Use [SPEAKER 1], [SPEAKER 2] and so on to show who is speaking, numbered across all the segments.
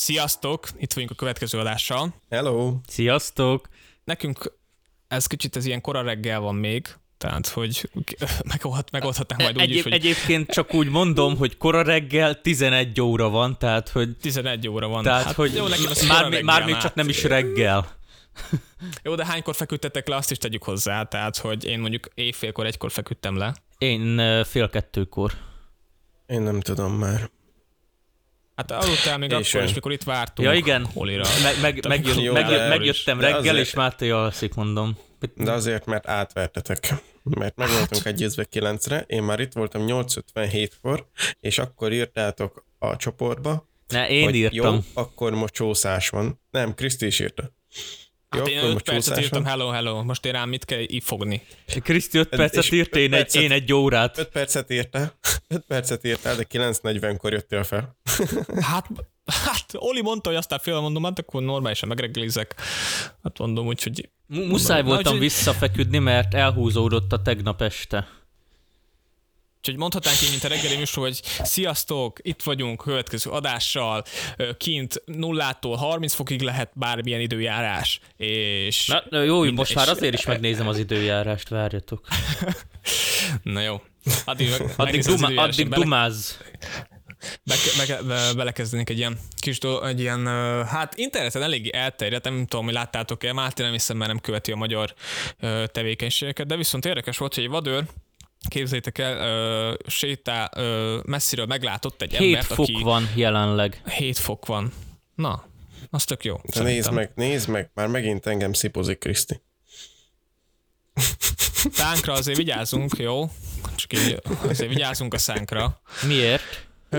[SPEAKER 1] Sziasztok! Itt vagyunk a következő adással.
[SPEAKER 2] Hello!
[SPEAKER 3] Sziasztok!
[SPEAKER 1] Nekünk ez kicsit ez ilyen kora reggel van még, tehát hogy megoldhat, megoldhatnánk majd úgy
[SPEAKER 3] Egyéb,
[SPEAKER 1] is, hogy
[SPEAKER 3] Egyébként csak úgy mondom, hogy kora reggel 11 óra van, tehát hogy,
[SPEAKER 1] 11 óra van.
[SPEAKER 3] tehát,
[SPEAKER 1] hát,
[SPEAKER 3] hogy
[SPEAKER 1] jó, nekem ez
[SPEAKER 3] már,
[SPEAKER 1] reggel,
[SPEAKER 3] már még csak nem is reggel.
[SPEAKER 1] Jó, de hánykor feküdtetek le, azt is tegyük hozzá, tehát hogy én mondjuk éjfélkor, egykor feküdtem le.
[SPEAKER 3] Én fél kettőkor.
[SPEAKER 2] Én nem tudom már.
[SPEAKER 1] Hát aludtál még
[SPEAKER 2] Én
[SPEAKER 1] akkor is, mikor itt vártunk
[SPEAKER 3] Ja igen,
[SPEAKER 1] Olira.
[SPEAKER 3] meg, meg, megjött,
[SPEAKER 2] Jó,
[SPEAKER 3] megjött,
[SPEAKER 2] de-
[SPEAKER 3] megjöttem reggel,
[SPEAKER 2] azért-
[SPEAKER 3] és Máté alszik, mondom.
[SPEAKER 2] De azért, mert átvertetek. Mert meg voltunk egyezve 9-re, én már itt voltam 8.57-kor, és akkor írtátok a csoportba,
[SPEAKER 3] Ne, én
[SPEAKER 2] hogy
[SPEAKER 3] írtam.
[SPEAKER 2] jó, akkor most csúszás van. Nem, Kriszti is írta.
[SPEAKER 1] Hát én
[SPEAKER 2] akkor
[SPEAKER 1] 5
[SPEAKER 2] most
[SPEAKER 1] percet írtam, hello, hello, most én rám mit kell fogni?
[SPEAKER 3] Kriszti 5
[SPEAKER 2] És
[SPEAKER 3] percet írt, én egy, én egy órát.
[SPEAKER 2] 5 percet írtál, 5 percet írtál, de 9.40-kor jöttél fel.
[SPEAKER 1] Hát, hát Oli mondta, hogy aztán fél mondom, hát akkor normálisan megreggelizek. Hát mondom, úgyhogy
[SPEAKER 3] Mu- Muszáj
[SPEAKER 1] Na,
[SPEAKER 3] voltam
[SPEAKER 1] úgyhogy-
[SPEAKER 3] visszafeküdni, mert elhúzódott a tegnap este.
[SPEAKER 1] Úgyhogy mondhatnánk így, mint a reggeli műsor, hogy sziasztok, itt vagyunk következő adással, kint nullától 30 fokig lehet bármilyen időjárás, és
[SPEAKER 3] Na, na jó,
[SPEAKER 1] Minden-
[SPEAKER 3] most már azért is megnézem az időjárást, várjatok.
[SPEAKER 1] na jó, addig,
[SPEAKER 3] Addig, duma, addig dumáz.
[SPEAKER 1] be, be, be, belekezdenék egy ilyen kis dolog, egy ilyen, hát interneten eléggé elterjedt, nem tudom, hogy láttátok-e, Máté nem hiszem, mert nem követi a magyar tevékenységeket, de viszont érdekes volt, hogy egy vadőr, képzeljétek el, ö, sétál, ö, messziről meglátott egy
[SPEAKER 3] 7
[SPEAKER 1] embert,
[SPEAKER 3] fok
[SPEAKER 1] aki...
[SPEAKER 3] van jelenleg.
[SPEAKER 1] 7 fok van. Na, az tök jó.
[SPEAKER 2] De nézd meg, nézd meg, már megint engem szipozik Kriszti.
[SPEAKER 1] Szánkra azért vigyázunk, jó? Csak így azért vigyázunk a szánkra.
[SPEAKER 3] Miért?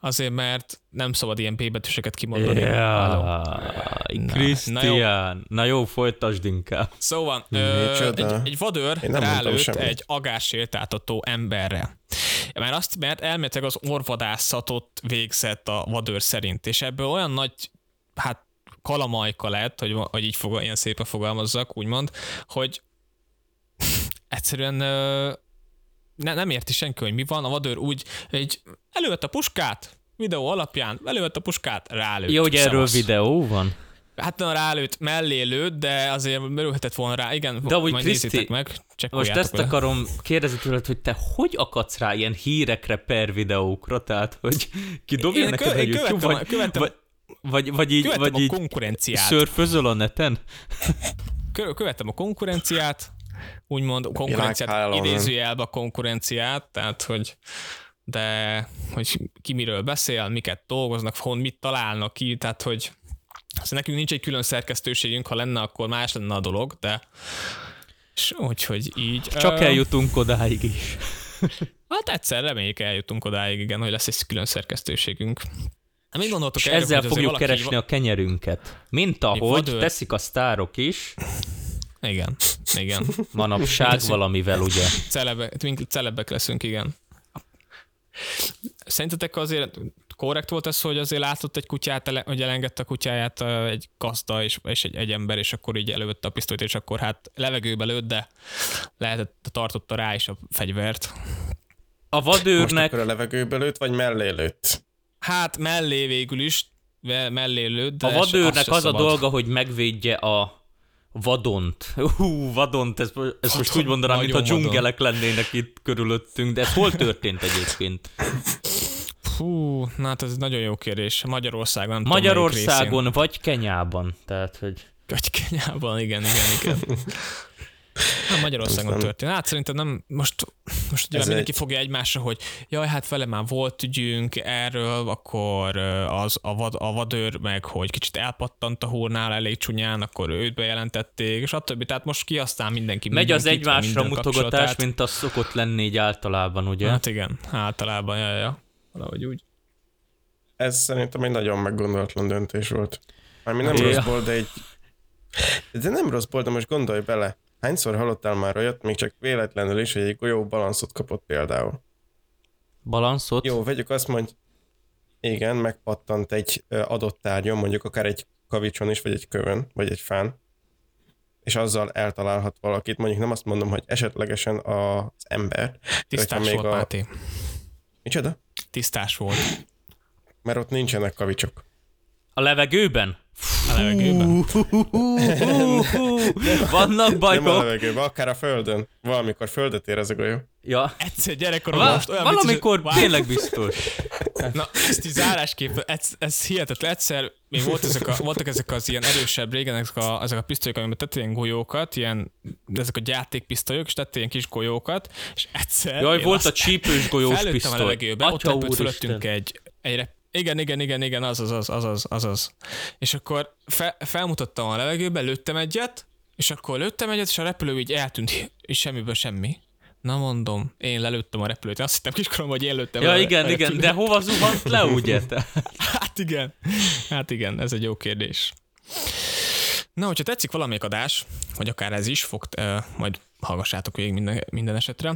[SPEAKER 1] Azért, mert nem szabad ilyen P betűseket kimondani. Halló.
[SPEAKER 3] Jaj,
[SPEAKER 1] Na,
[SPEAKER 3] Krisztián. Na jó, folytasd inkább.
[SPEAKER 1] Szóval ö, egy, egy vadőr rálőtt egy agássétáltató emberre. Mert azt, mert elméletileg az orvadászatot végzett a vadőr szerint, és ebből olyan nagy, hát kalamajka lett, hogy, hogy így fog, ilyen szépen fogalmazzak, úgymond, hogy egyszerűen ö, ne, nem érti senki, hogy mi van. A vadőr úgy egy elővette a puskát, videó alapján, elővette a puskát, rálőtt.
[SPEAKER 3] Jó, hogy erről videó van.
[SPEAKER 1] Hát nem rálőtt, mellé lőtt, de azért merülhetett volna rá. Igen,
[SPEAKER 3] De amúgy
[SPEAKER 1] majd
[SPEAKER 3] Kriszti,
[SPEAKER 1] meg,
[SPEAKER 3] Most ezt
[SPEAKER 1] vele.
[SPEAKER 3] akarom kérdezni tőled, hogy te hogy akadsz rá ilyen hírekre per videókra? Tehát, hogy kidobja
[SPEAKER 1] Én
[SPEAKER 3] neked
[SPEAKER 1] kö-
[SPEAKER 3] a YouTube,
[SPEAKER 1] követem a-
[SPEAKER 3] vagy, vagy, vagy, vagy így, vagy
[SPEAKER 1] a
[SPEAKER 3] így
[SPEAKER 1] konkurenciát.
[SPEAKER 3] szörfözöl a neten?
[SPEAKER 1] Kö- Követem a konkurenciát, úgymond a konkurenciát, idézőjelbe a konkurenciát, tehát hogy de hogy ki miről beszél, miket dolgoznak, hon mit találnak ki, tehát hogy azt nekünk nincs egy külön szerkesztőségünk, ha lenne, akkor más lenne a dolog, de és úgyhogy így.
[SPEAKER 3] Csak
[SPEAKER 1] Ö,
[SPEAKER 3] eljutunk odáig is.
[SPEAKER 1] Hát egyszer reméljük eljutunk odáig, igen, hogy lesz egy külön szerkesztőségünk. Mit gondoltok
[SPEAKER 3] És
[SPEAKER 1] erről,
[SPEAKER 3] ezzel fogjuk
[SPEAKER 1] valaki-
[SPEAKER 3] keresni a kenyerünket. Mint ahogy teszik a sztárok is,
[SPEAKER 1] Igen, igen.
[SPEAKER 3] manapság valamivel, ugye.
[SPEAKER 1] Celebe, mink celebbek leszünk, igen. Szerintetek azért korrekt volt ez, hogy azért látott egy kutyát, hogy elengedte a kutyáját egy gazda és, és egy, egy ember, és akkor így elővette a pisztolyt, és akkor hát levegőbe lőtt, de lehetett, tartotta rá is a fegyvert.
[SPEAKER 3] A
[SPEAKER 2] Most
[SPEAKER 3] vadőrnek
[SPEAKER 2] akkor a levegőbe lőtt, vagy mellé lőtt?
[SPEAKER 1] Hát mellé végül is, mellé lőtt, de
[SPEAKER 3] A vadőrnek az a
[SPEAKER 1] szabad.
[SPEAKER 3] dolga, hogy megvédje a vadont. Hú, vadont, ezt, ezt most úgy mondanám, mintha
[SPEAKER 1] Nagyon vadon.
[SPEAKER 3] dzsungelek lennének itt körülöttünk, de ez hol történt egyébként?
[SPEAKER 1] Hú, na hát ez egy nagyon jó kérdés. Magyarországon nem tudom,
[SPEAKER 3] Magyarországon vagy Kenyában, tehát hogy...
[SPEAKER 1] Vagy Kenyában, igen, igen, igen. Nem Magyarországon történt. Hát szerintem nem, most, most ugye
[SPEAKER 2] Ez
[SPEAKER 1] mindenki
[SPEAKER 2] egy-
[SPEAKER 1] fogja egymásra, hogy jaj, hát vele már volt ügyünk erről, akkor az a, vad, a vadőr meg, hogy kicsit elpattant a húrnál elég csúnyán, akkor őt bejelentették, és attól, tehát most ki aztán mindenki
[SPEAKER 3] Megy az egymásra mutogatás, mint az szokott lenni így általában, ugye?
[SPEAKER 1] Hát igen, általában, ja, ja, valahogy úgy.
[SPEAKER 2] Ez szerintem egy nagyon meggondolatlan döntés volt. Mármi nem
[SPEAKER 3] Ja.
[SPEAKER 2] rossz volt, de egy... De nem rossz volt, de most gondolj bele. Hányszor hallottál már olyat, még csak véletlenül is, hogy egy golyó balanszot kapott például?
[SPEAKER 3] Balanszot?
[SPEAKER 2] Jó, vegyük azt, hogy igen, megpattant egy adott tárgyon, mondjuk akár egy kavicson is, vagy egy kövön, vagy egy fán, és azzal eltalálhat valakit. Mondjuk nem azt mondom, hogy esetlegesen az ember.
[SPEAKER 1] Tisztás
[SPEAKER 2] még
[SPEAKER 1] volt,
[SPEAKER 2] a-
[SPEAKER 1] Máté.
[SPEAKER 2] Micsoda?
[SPEAKER 1] Tisztás volt.
[SPEAKER 2] Mert ott nincsenek kavicsok.
[SPEAKER 3] A levegőben?
[SPEAKER 1] A levegőben.
[SPEAKER 3] Vannak
[SPEAKER 2] Nem a
[SPEAKER 3] bajok.
[SPEAKER 2] levegőben, akár a földön. Valamikor földet ér ez a golyó.
[SPEAKER 3] Ja.
[SPEAKER 1] Egyszer gyerekkoromban
[SPEAKER 3] Va-
[SPEAKER 1] most olyan vicces,
[SPEAKER 3] valamikor
[SPEAKER 1] hogy-
[SPEAKER 3] tényleg biztos.
[SPEAKER 1] Na, ezt így zárásképpen, ez, ez hihetetlen. Egyszer még volt ezek a, voltak ezek az ilyen erősebb régen, ezek a, ezek a pisztolyok, amiben tettél ilyen golyókat, ilyen, ezek a gyártékpisztolyok, és tettél ilyen kis golyókat, és egyszer...
[SPEAKER 3] Jaj, volt a csípős golyós
[SPEAKER 1] Fellőttem a
[SPEAKER 3] pisztoly.
[SPEAKER 1] levegőbe, ott
[SPEAKER 3] Atya
[SPEAKER 1] repült
[SPEAKER 3] úristen.
[SPEAKER 1] fölöttünk egy, egy rep- igen, igen, igen, igen, az az, az, az, az, az, az. És akkor fe, felmutattam a levegőbe, lőttem egyet, és akkor lőttem egyet, és a repülő így eltűnt, és semmiből semmi. Na mondom, én lelőttem a repülőt. Azt hittem kiskoromban, hogy én lőttem
[SPEAKER 3] Ja, igen, igen,
[SPEAKER 1] repülőt.
[SPEAKER 3] de hova zuhant le, ugye?
[SPEAKER 1] Hát igen. Hát igen, ez egy jó kérdés. Na, hogyha tetszik valamelyik adás, vagy akár ez is, fog, uh, majd hallgassátok végig minden, minden esetre,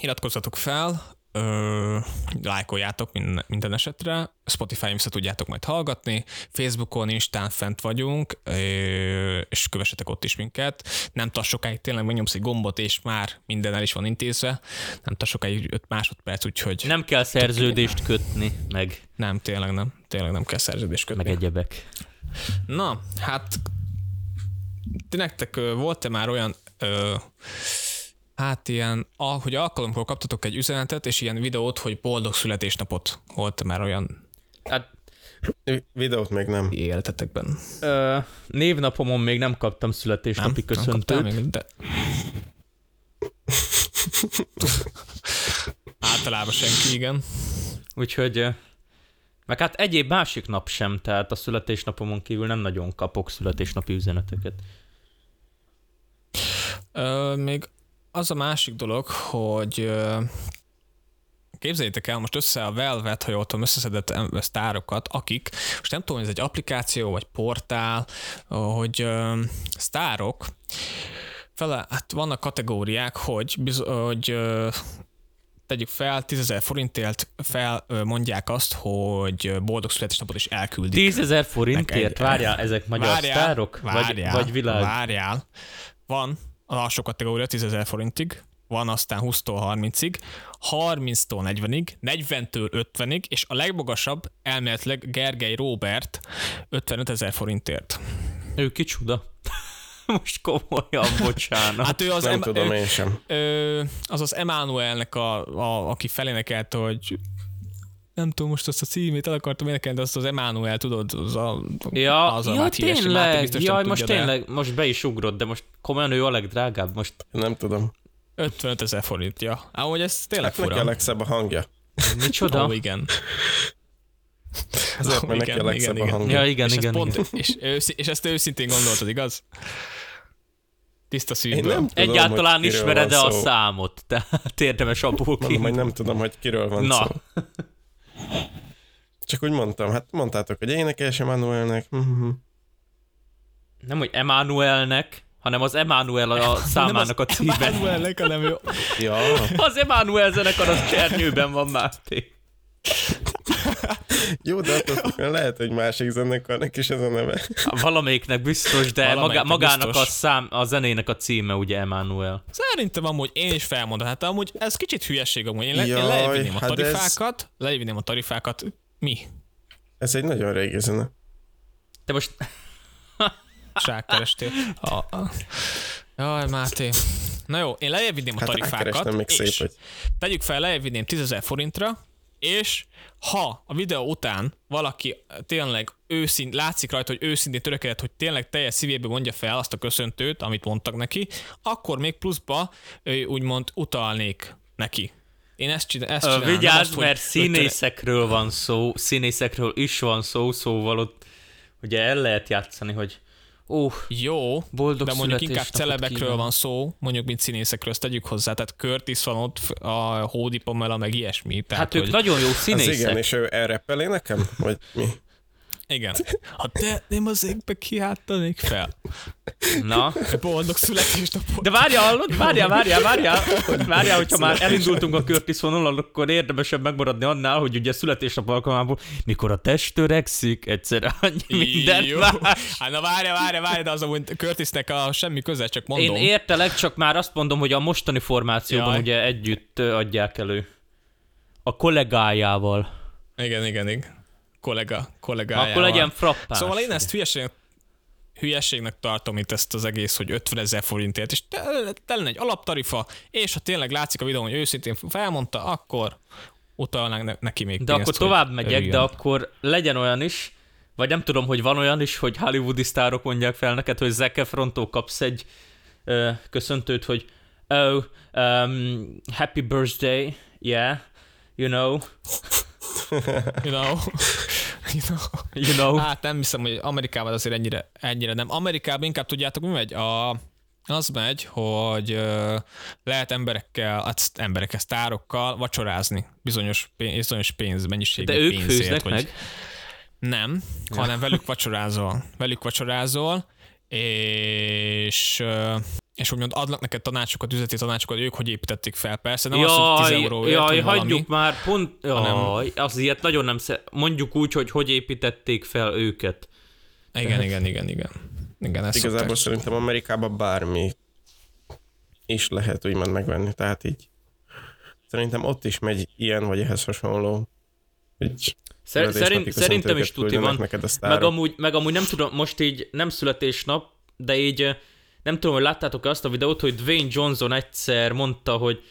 [SPEAKER 1] iratkozzatok fel, ö, lájkoljátok minden, minden esetre, Spotify-on vissza tudjátok majd hallgatni, Facebookon, Instán fent vagyunk, ö, és kövessetek ott is minket. Nem tart sokáig, tényleg megnyomsz egy gombot, és már minden el is van intézve. Nem tart sokáig 5 másodperc, úgyhogy
[SPEAKER 3] Nem kell szerződést kötni, meg,
[SPEAKER 1] nem, tényleg nem. Tényleg nem kell szerződést kötni.
[SPEAKER 3] meg egyebek.
[SPEAKER 1] Na, hát ti nektek volt-e már olyan ö, hát ilyen, ah, hogy alkalomkor kaptatok egy üzenetet, és ilyen videót, hogy boldog születésnapot. Volt-e már olyan
[SPEAKER 3] Hát
[SPEAKER 2] Videót még nem.
[SPEAKER 1] életetekben?
[SPEAKER 3] ö, névnapomon még nem kaptam
[SPEAKER 1] Nem?
[SPEAKER 3] születésnapi
[SPEAKER 1] Nem
[SPEAKER 3] köszöntőt.
[SPEAKER 1] még, de... Általában senki, igen.
[SPEAKER 3] Úgyhogy, meg hát egyéb másik nap sem, tehát a születésnapomon kívül nem nagyon kapok születésnapi üzeneteket.
[SPEAKER 1] Ö, még az a másik dolog, hogy képzeljétek el most össze a Velvet, ha jól tudom, összeszedett sztárokat, akik, most nem tudom, hogy ez egy applikáció, vagy portál, hogy sztárok, fele, hát vannak kategóriák, hogy, hogy tegyük fel, 10 forintért fel mondják azt, hogy boldog születésnapot is elküldik.
[SPEAKER 3] 10 ezer forintért?
[SPEAKER 1] Meg egy-
[SPEAKER 3] Várjál, ezek magyar sztárok?
[SPEAKER 1] Várjál,
[SPEAKER 3] vagy, vagy világ?
[SPEAKER 1] Várjál. Van az alsó kategória 10 ezer forintig, van aztán 20-tól 30-ig, 30-tól 40-ig, 40-től 50-ig, és a legmagasabb elméletileg Gergely Robert 55 ezer forintért.
[SPEAKER 3] Ő kicsuda. Most komolyan, bocsánat.
[SPEAKER 1] Hát ő az,
[SPEAKER 2] Nem
[SPEAKER 1] em-
[SPEAKER 2] tudom
[SPEAKER 1] ő,
[SPEAKER 2] én sem.
[SPEAKER 1] ö, az az Emmanuelnek, a, a, aki felénekelt, hogy nem tudom most azt a címét, el akartam énekelni, de azt az Emmanuel, tudod, az a,
[SPEAKER 3] Ja,
[SPEAKER 1] az a
[SPEAKER 3] ja tényleg, jaj, most
[SPEAKER 1] tudja, de
[SPEAKER 3] tényleg, most be is ugrott, de most komolyan ő a legdrágább, most
[SPEAKER 2] Nem tudom.
[SPEAKER 1] 55 ezer forintja. Amúgy ez tényleg
[SPEAKER 2] Hát neki a
[SPEAKER 1] fura.
[SPEAKER 2] legszebb a hangja.
[SPEAKER 3] micsoda?
[SPEAKER 1] Ó, igen.
[SPEAKER 2] Ezért, mert neki a legszebb
[SPEAKER 1] igen,
[SPEAKER 2] a
[SPEAKER 1] igen.
[SPEAKER 2] hangja.
[SPEAKER 3] Ja, igen,
[SPEAKER 1] és,
[SPEAKER 3] igen,
[SPEAKER 1] ezt
[SPEAKER 3] igen.
[SPEAKER 1] pont, és, őszi, és ezt őszintén gondoltad, igaz? Tiszta
[SPEAKER 2] Én
[SPEAKER 1] szívből.
[SPEAKER 2] nem tudom,
[SPEAKER 3] Egyáltalán
[SPEAKER 2] hogy
[SPEAKER 3] ismered-e a számot? Tehát érdemes abból
[SPEAKER 2] Mondom,
[SPEAKER 3] ki.
[SPEAKER 2] hogy nem tudom, hogy kiről van
[SPEAKER 3] Na.
[SPEAKER 2] szó. Csak úgy mondtam, hát mondtátok, hogy énekes Emanuelnek. Mhm.
[SPEAKER 3] Nem, hogy Emmanuelnek, hanem az Emmanuel a számának a címe.
[SPEAKER 1] Emmanuelnek, hanem ő...
[SPEAKER 2] Ja,
[SPEAKER 3] Az Emmanuel zenekar az Csernyőben van, Máté.
[SPEAKER 2] jó, de attól lehet, hogy másik zenekarnak is ez a neve.
[SPEAKER 3] Valamelyiknek biztos, de
[SPEAKER 1] Valamelyiknek
[SPEAKER 3] maga, magának
[SPEAKER 1] biztos.
[SPEAKER 3] a, szám, a zenének a címe ugye Emmanuel.
[SPEAKER 1] Szerintem amúgy én is felmondom. Hát amúgy ez kicsit hülyeség amúgy. Én, le, én
[SPEAKER 2] Jaj,
[SPEAKER 1] levinném a
[SPEAKER 2] hát ez-
[SPEAKER 1] tarifákat, levinném a tarifákat. Mi?
[SPEAKER 2] Ez egy nagyon régi zene.
[SPEAKER 3] Te most
[SPEAKER 1] Ságkerestél. A, a... Jaj, Máté. Na jó, én lejjebb vinném a
[SPEAKER 2] Hát
[SPEAKER 1] tarifákat,
[SPEAKER 2] rákerestem még szép,
[SPEAKER 1] és
[SPEAKER 2] hogy
[SPEAKER 1] tegyük fel, lejjebb vinném 10 000 forintra, és ha a videó után valaki tényleg őszint, látszik rajta, hogy őszintén törekedett, hogy tényleg teljes szívéből mondja fel azt a köszöntőt, amit mondtak neki, akkor még pluszba úgymond utalnék neki. Én ezt, csinál, ezt csinálom.
[SPEAKER 3] Vigyázz,
[SPEAKER 1] azt,
[SPEAKER 3] mert színészekről van szó, színészekről is van szó, szóval ott ugye el lehet játszani, hogy ó,
[SPEAKER 1] Jó,
[SPEAKER 3] boldog
[SPEAKER 1] de mondjuk inkább celebekről
[SPEAKER 3] kívánok.
[SPEAKER 1] van szó, mondjuk mint színészekről, ezt tegyük hozzá, tehát Curtis van ott, a Hódi Pamela, meg ilyesmi. Tehát,
[SPEAKER 3] Hát ők
[SPEAKER 1] hogy,
[SPEAKER 3] nagyon jó
[SPEAKER 2] az
[SPEAKER 3] színészek.
[SPEAKER 2] igen, és ő elreppeli nekem? Vagy mi?
[SPEAKER 1] Igen. Ha te nem az égbe kiáltanék fel.
[SPEAKER 3] Na,
[SPEAKER 1] Boldog születésnapot.
[SPEAKER 3] de várjál, hallod? Várjál, várjál, várjál, hogy várjál, hogyha már elindultunk a Curtis vonalon, akkor érdemesebb megmaradni annál, hogy ugye születésnap alkalmából, mikor a test törekszik, egyszer annyi minden
[SPEAKER 1] Jó. Hát na várja, várja, várja, de az amúgy Curtisnek a semmi köze, csak mondom.
[SPEAKER 3] Én értelek, csak már azt mondom, hogy a mostani formációban
[SPEAKER 1] Jaj.
[SPEAKER 3] ugye együtt adják elő. A kollégájával.
[SPEAKER 1] Igen, igen, igen. Kollega, kollégájával.
[SPEAKER 3] Akkor legyen frappás.
[SPEAKER 1] Szóval én ezt hülyeségnek, hülyeségnek tartom itt ezt az egész, hogy 50 ezer forintért, és telen egy alaptarifa, és ha tényleg látszik a videón, hogy őszintén felmondta, akkor utalnánk ne- neki még
[SPEAKER 3] De
[SPEAKER 1] pénzt,
[SPEAKER 3] akkor tovább megyek,
[SPEAKER 1] örüljön.
[SPEAKER 3] de akkor legyen olyan is, vagy nem tudom, hogy van olyan is, hogy hollywoodi sztárok mondják fel neked, hogy Zac Efrontól kapsz egy ö, köszöntőt, hogy oh, um, happy birthday, yeah, you know,
[SPEAKER 1] You know? you know?
[SPEAKER 3] you know.
[SPEAKER 1] Hát nem hiszem, hogy Amerikában azért ennyire, ennyire nem. Amerikában inkább tudjátok, mi megy? A, az megy, hogy ö, lehet emberekkel, hát emberekkel, sztárokkal vacsorázni bizonyos, pénz, bizonyos pénz, mennyiségű
[SPEAKER 3] De ők
[SPEAKER 1] pénzért. vagy,
[SPEAKER 3] meg.
[SPEAKER 1] Nem, hanem velük vacsorázol. Velük vacsorázol, és ö, és úgymond adnak neked tanácsokat, üzleti tanácsokat, ők hogy építették fel. Persze nem az, hogy 10
[SPEAKER 3] Jaj,
[SPEAKER 1] euróért,
[SPEAKER 3] jaj
[SPEAKER 1] vagy valami.
[SPEAKER 3] hagyjuk már, pont,
[SPEAKER 1] hanem-
[SPEAKER 3] jaj, az ilyet nagyon nem sze... Mondjuk úgy, hogy hogy építették fel őket.
[SPEAKER 1] Igen, igen, igen, igen. Igen, ezt
[SPEAKER 2] Igazából
[SPEAKER 1] szokták.
[SPEAKER 2] szerintem Amerikában bármi is lehet úgymond megvenni, tehát így szerintem ott is megy ilyen, vagy ehhez hasonló. Így
[SPEAKER 3] Szer- szerint, szerintem is tuti van.
[SPEAKER 2] Neked a
[SPEAKER 3] Meg
[SPEAKER 2] sztárok.
[SPEAKER 3] amúgy, meg amúgy nem tudom, most így nem születésnap, de így nem tudom, hogy láttátok azt a videót, hogy Dwayne Johnson egyszer mondta, hogy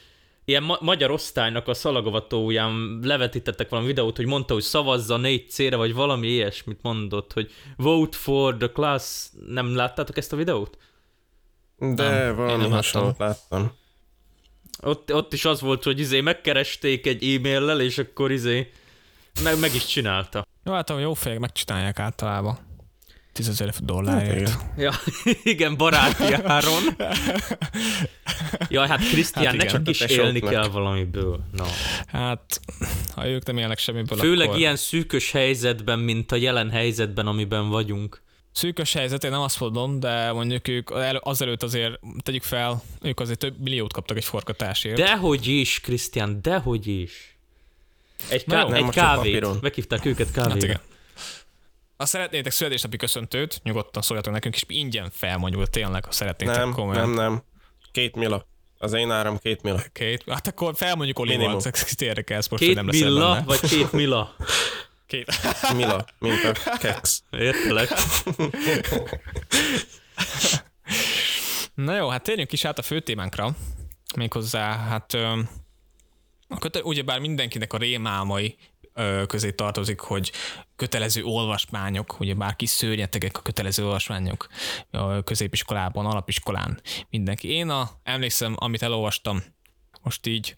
[SPEAKER 3] ilyen ma- magyar osztálynak a szalagavatóján levetítettek valami videót, hogy mondta, hogy szavazza négy cére, vagy valami ilyesmit mondott, hogy vote for the class. Nem láttátok ezt a videót?
[SPEAKER 2] De
[SPEAKER 1] Nem, én
[SPEAKER 2] valami
[SPEAKER 1] nem
[SPEAKER 2] hasonlót láttam.
[SPEAKER 3] Ott, ott is az volt, hogy izé megkeresték egy e-maillel, és akkor izé meg, meg is csinálta.
[SPEAKER 1] Jó, hát jó fejek megcsinálják általában. 10 ezer dollárért.
[SPEAKER 2] Hát
[SPEAKER 3] Ja, igen, baráti áron. Jaj, hát Krisztián,
[SPEAKER 1] Hát
[SPEAKER 3] hát
[SPEAKER 1] igen,
[SPEAKER 3] nekik is élni kell valamiből. No.
[SPEAKER 1] Hát, ha ők nem élnek semmiből,
[SPEAKER 3] Főleg
[SPEAKER 1] akkor...
[SPEAKER 3] ilyen szűkös helyzetben, mint a jelen helyzetben, amiben vagyunk.
[SPEAKER 1] Szűkös helyzet, én nem azt mondom, de mondjuk ők el- azelőtt azért, tegyük fel, ők azért több milliót kaptak egy forgatásért.
[SPEAKER 3] Dehogy is, Krisztián, dehogy is. Egy, ká-
[SPEAKER 2] nem,
[SPEAKER 3] egy
[SPEAKER 2] csak
[SPEAKER 3] kávét. Meghívták őket
[SPEAKER 1] hát
[SPEAKER 3] kávéra.
[SPEAKER 1] igen. Ha szeretnétek születésnapi köszöntőt, nyugodtan szóljatok nekünk, és ingyen felmondjuk, tényleg, ha szeretnétek
[SPEAKER 2] Nem,
[SPEAKER 1] komolyan.
[SPEAKER 2] nem, nem. Két mila. Az én áram két mila.
[SPEAKER 1] Két, hát akkor felmondjuk Olival, érdekel, ez most,
[SPEAKER 3] Két
[SPEAKER 1] nem leszel
[SPEAKER 3] billa,
[SPEAKER 1] benne.
[SPEAKER 3] vagy két mila?
[SPEAKER 1] Két.
[SPEAKER 2] Mila, mint a keks.
[SPEAKER 3] Értelek.
[SPEAKER 1] Na jó, hát térjünk is át a fő témánkra. Méghozzá, hát a köte- ugyebár mindenkinek a rémálmai közé tartozik, hogy kötelező olvasmányok, ugye bár kis szörnyetegek a kötelező olvasmányok a középiskolában, alapiskolán, mindenki. Én a, emlékszem, amit elolvastam, most így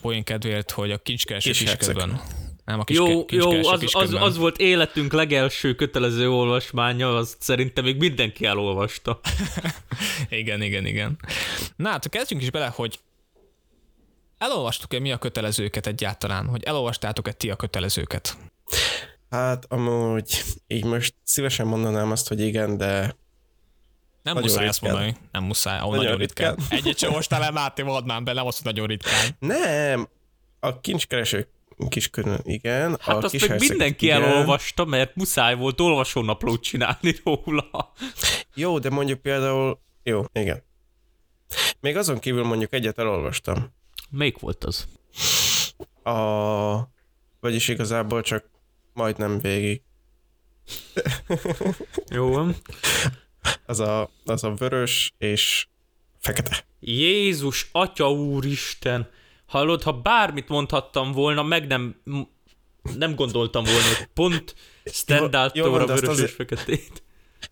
[SPEAKER 1] poén kedvéért, hogy a kincskereső
[SPEAKER 2] Kis
[SPEAKER 1] kisködben. Nem, a kis
[SPEAKER 3] Jó, jó, az, az, az volt életünk legelső kötelező olvasmánya, azt szerintem még mindenki elolvasta.
[SPEAKER 1] Igen, igen, igen. Na hát kezdjünk is bele, hogy elolvastuk-e mi a kötelezőket egyáltalán? Hogy elolvastátok-e ti a kötelezőket?
[SPEAKER 2] Hát amúgy így most szívesen mondanám azt, hogy igen, de
[SPEAKER 1] Nem
[SPEAKER 2] Nagyon
[SPEAKER 1] muszáj ezt
[SPEAKER 2] ritkán.
[SPEAKER 1] mondani. Nem muszáj. Ó, nagyon,
[SPEAKER 2] Nagyon
[SPEAKER 1] ritkán.
[SPEAKER 2] ritkán.
[SPEAKER 1] Egyet sem olvastál el, Máté, már be, nem azt, nagyon ritkán.
[SPEAKER 2] nem. A kincskereső kiskörön, igen.
[SPEAKER 3] Hát
[SPEAKER 2] a
[SPEAKER 3] azt
[SPEAKER 2] kis
[SPEAKER 3] meg mindenki
[SPEAKER 2] igen.
[SPEAKER 3] elolvasta, mert muszáj volt olvasónaplót csinálni róla.
[SPEAKER 2] Jó, de mondjuk például, jó, igen. Még azon kívül mondjuk egyet elolvastam.
[SPEAKER 3] Melyik volt az?
[SPEAKER 2] A... Vagyis igazából csak majdnem végig.
[SPEAKER 3] Jó van.
[SPEAKER 2] Az a, az a vörös és fekete.
[SPEAKER 3] Jézus, Atya Úristen! Hallod, ha bármit mondhattam volna, meg nem, nem gondoltam volna, hogy pont standard a vörös és
[SPEAKER 2] azért-
[SPEAKER 3] feketét.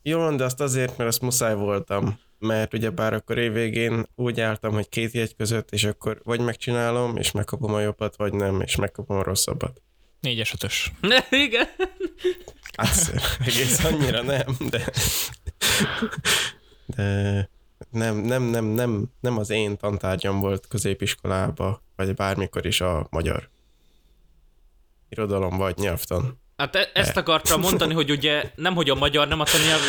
[SPEAKER 2] Jó, van, de azt azért, mert azt muszáj voltam. Mert ugye bár akkor évvégén úgy álltam, hogy két jegy között, és akkor vagy megcsinálom, és megkapom a jobbat, vagy nem, és megkapom a rosszabbat.
[SPEAKER 1] Négyes, ötös.
[SPEAKER 3] Ne, igen.
[SPEAKER 2] Hát egész annyira nem, de... De nem, nem, nem, nem, nem az én tantárgyam volt középiskolába, vagy bármikor is a magyar. Irodalom vagy nyelvtan.
[SPEAKER 3] Hát e- ezt akartam mondani, hogy ugye nem hogy a magyar, nem a nyelv,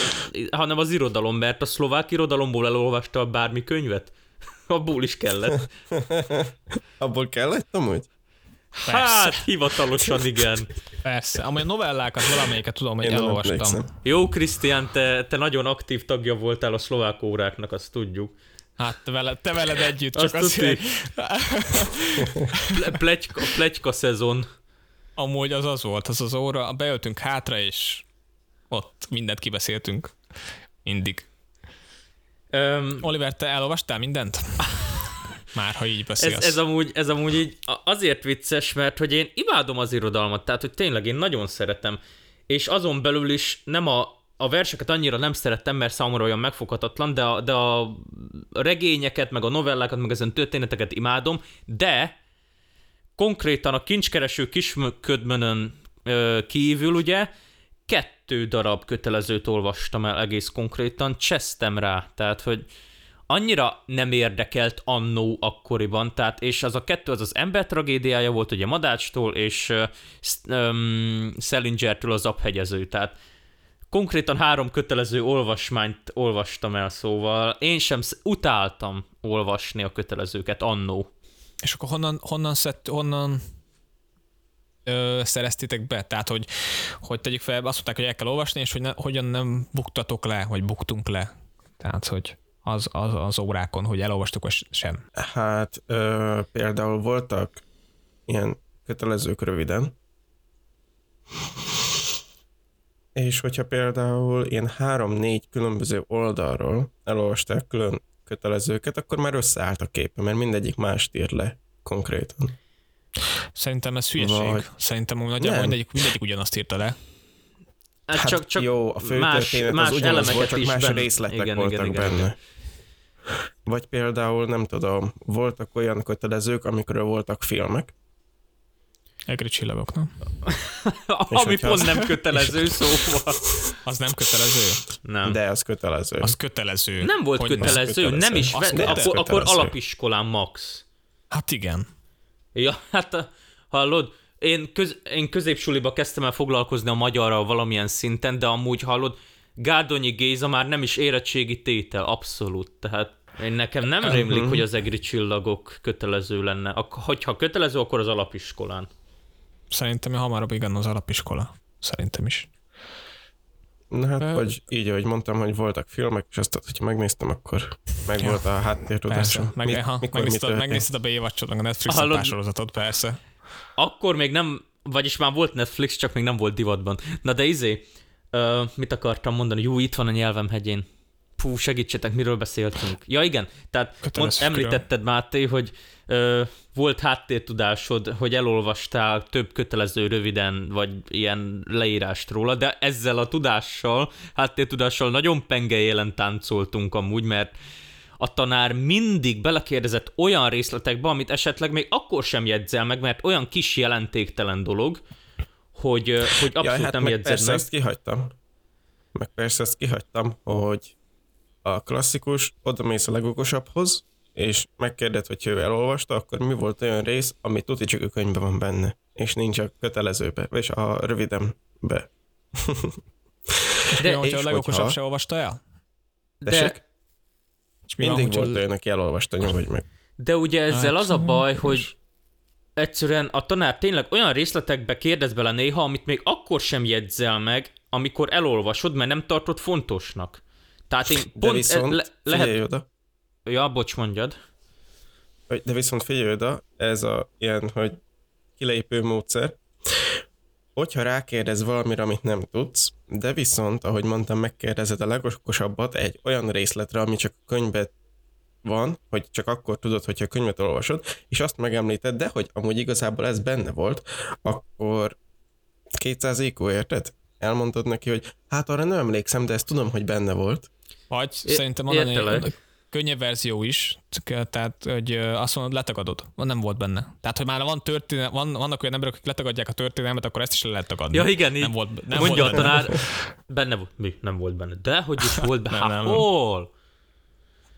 [SPEAKER 3] hanem az irodalom, mert a szlovák irodalomból elolvasta bármi könyvet. Abból is kellett.
[SPEAKER 2] Abból kellett amúgy?
[SPEAKER 3] Hát, hivatalosan igen.
[SPEAKER 1] Persze. Amely a novellákat valamelyiket tudom, hogy
[SPEAKER 2] Én
[SPEAKER 1] elolvastam.
[SPEAKER 3] Jó, Krisztián, te, te nagyon aktív tagja voltál a szlovák óráknak, azt tudjuk.
[SPEAKER 1] Hát te veled, te veled együtt,
[SPEAKER 3] Azt
[SPEAKER 1] csak azért.
[SPEAKER 3] Ple- Pletyka, pletyka szezon.
[SPEAKER 1] Amúgy az az volt, az az óra, beöltünk hátra, és ott mindent kibeszéltünk. Mindig.
[SPEAKER 3] Öm,
[SPEAKER 1] Oliver, te elolvastál mindent? Már, ha így beszélsz.
[SPEAKER 3] ez, ez, amúgy, ez amúgy így azért vicces, mert hogy én imádom az irodalmat, tehát hogy tényleg én nagyon szeretem, és azon belül is nem a, a verseket annyira nem szerettem, mert számomra olyan megfoghatatlan, de a, de a regényeket, meg a novellákat, meg ezen történeteket imádom, de konkrétan a kincskereső kisködmönön kívül ugye kettő darab kötelezőt olvastam el egész konkrétan, csesztem rá, tehát hogy annyira nem érdekelt annó akkoriban, tehát és az a kettő az az ember tragédiája volt, ugye Madácstól, és um, Szelingertől az abhegyező, tehát konkrétan három kötelező olvasmányt olvastam el, szóval én sem utáltam olvasni a kötelezőket annó.
[SPEAKER 1] És akkor honnan, honnan, szett, honnan ö, szereztétek be? Tehát, hogy, hogy tegyük fel, azt mondták, hogy el kell olvasni, és hogy ne, hogyan nem buktatok le, vagy buktunk le. Tehát, hogy az, az, az órákon, hogy elolvastuk, vagy sem.
[SPEAKER 2] Hát ö, például voltak ilyen kötelezők röviden, és hogyha például ilyen három-négy különböző oldalról elolvasták külön kötelezőket, akkor már összeállt a képe, mert mindegyik mást ír le konkrétan.
[SPEAKER 1] Szerintem ez hülyeség.
[SPEAKER 2] Vagy-
[SPEAKER 1] Szerintem nagyjából mindegyik, mindegyik ugyanazt írta le.
[SPEAKER 3] Hát,
[SPEAKER 2] Hát
[SPEAKER 3] csak, csak
[SPEAKER 2] jó, a fő
[SPEAKER 3] más, más
[SPEAKER 2] az
[SPEAKER 3] elemeket
[SPEAKER 2] volt, csak
[SPEAKER 3] is
[SPEAKER 2] más
[SPEAKER 3] benne.
[SPEAKER 2] részletek
[SPEAKER 3] igen,
[SPEAKER 2] voltak
[SPEAKER 3] igen, igen,
[SPEAKER 2] benne.
[SPEAKER 3] igen.
[SPEAKER 2] Vagy például, nem tudom, voltak olyan kötelezők, amikről voltak filmek,
[SPEAKER 1] Egri csillagok, nem?
[SPEAKER 3] Ami pont
[SPEAKER 2] az-
[SPEAKER 3] nem kötelező, szóval.
[SPEAKER 1] Az nem kötelező?
[SPEAKER 3] Nem.
[SPEAKER 2] de az kötelező.
[SPEAKER 1] Az kötelező.
[SPEAKER 3] Nem volt
[SPEAKER 1] Hogy
[SPEAKER 3] kötelező,
[SPEAKER 2] kötelező.
[SPEAKER 3] nem is, ve- akkor, akkor alapiskolán max.
[SPEAKER 1] Hát igen.
[SPEAKER 3] Ja, hát hallod, én, köz, én középsuliba kezdtem el foglalkozni a magyarral valamilyen szinten, de amúgy hallod, Gárdonyi Géza már nem is érettségi tétel, abszolút, tehát én nekem nem rémlik, hogy az egri csillagok kötelező lenne. Ak- hogyha kötelező, akkor az alapiskolán.
[SPEAKER 1] Szerintem hamarabb igen az alapiskola. Szerintem is.
[SPEAKER 2] Na hát,
[SPEAKER 1] Ö-
[SPEAKER 2] vagy így, ahogy mondtam, hogy voltak filmek, és azt, hogyha megnéztem, akkor meg
[SPEAKER 1] Ja.
[SPEAKER 2] volt a háttértudásom.
[SPEAKER 1] Persze. Meg,
[SPEAKER 2] Mi-
[SPEAKER 1] ha,
[SPEAKER 2] mikor mi
[SPEAKER 1] megnézted, megnézted a meg a Netflix
[SPEAKER 3] Hallod?
[SPEAKER 1] sorozatot, persze.
[SPEAKER 3] Akkor még nem, vagyis már volt Netflix, csak még nem volt divatban. Na de izé, ö, mit akartam mondani? Jó, itt van a nyelvem hegyén. Fú, segítsetek, miről beszéltünk. Ja igen, tehát mond, említetted Máté, hogy ö, volt háttértudásod, hogy elolvastál több kötelező röviden, vagy ilyen leírást róla, de ezzel a tudással, háttértudással nagyon pengeélen táncoltunk amúgy, mert a tanár mindig belekérdezett olyan részletekbe, amit esetleg még akkor sem jegyzel meg, mert olyan kis jelentéktelen dolog, hogy, hogy abszolút
[SPEAKER 2] ja, hát
[SPEAKER 3] nem jegyzed
[SPEAKER 2] persze
[SPEAKER 3] meg.
[SPEAKER 2] ezt kihagytam. Meg persze ezt kihagytam, hogy a klasszikus, oda mész a legokosabbhoz, és megkérded, hogy ő elolvasta, akkor mi volt olyan rész, ami tuti csak a könyvben van benne, és nincs a kötelezőbe, és a rövidembe.
[SPEAKER 1] De, ja, hogyha
[SPEAKER 2] és
[SPEAKER 1] a legokosabb
[SPEAKER 2] hogyha-
[SPEAKER 1] se olvasta el?
[SPEAKER 2] Tessék?
[SPEAKER 3] De,
[SPEAKER 1] És mi van,
[SPEAKER 2] Mindig
[SPEAKER 1] hogyha-
[SPEAKER 2] volt olyan, aki elolvasta, nyugodj meg.
[SPEAKER 3] de ugye ezzel
[SPEAKER 1] Hát,
[SPEAKER 3] az a baj, hogy egyszerűen a tanár tényleg olyan részletekbe kérdez bele néha, amit még akkor sem jegyzel meg, amikor elolvasod, mert nem tartod fontosnak. Tehát én
[SPEAKER 2] De
[SPEAKER 3] pont
[SPEAKER 2] viszont,
[SPEAKER 3] le,
[SPEAKER 2] figyelj
[SPEAKER 3] lehet...
[SPEAKER 2] oda,
[SPEAKER 3] Ja, bocs, mondjad.
[SPEAKER 2] de viszont figyelj oda, ez a ilyen, hogy kilépő módszer, hogyha rákérdez valamire, amit nem tudsz, de viszont, ahogy mondtam, megkérdezed a legokosabbat egy olyan részletre, ami csak a könyvben van, hogy csak akkor tudod, hogyha a könyvet olvasod, és azt megemlíted, de hogy amúgy igazából ez benne volt, akkor 200 IQ, érted? Elmondod neki, hogy hát arra nem emlékszem, de ezt tudom, hogy benne volt.
[SPEAKER 1] Vagy
[SPEAKER 3] É-
[SPEAKER 1] szerintem
[SPEAKER 3] értelek.
[SPEAKER 1] hogy könnyebb verzió is, csak, tehát hogy azt mondod, letagadod. Nem volt benne. Tehát, hogy már van történet, van, vannak olyan emberek, akik letagadják a történelmet, akkor ezt is le lehet tagadni.
[SPEAKER 3] Ja, igen, így
[SPEAKER 1] nem volt, nem
[SPEAKER 3] Mondja
[SPEAKER 1] volt
[SPEAKER 3] a
[SPEAKER 1] benne.
[SPEAKER 3] tanár, benne volt, mi? Nem volt benne. De hogy is volt benne?
[SPEAKER 1] Nem,
[SPEAKER 3] Hát
[SPEAKER 1] nem, nem.
[SPEAKER 3] hol?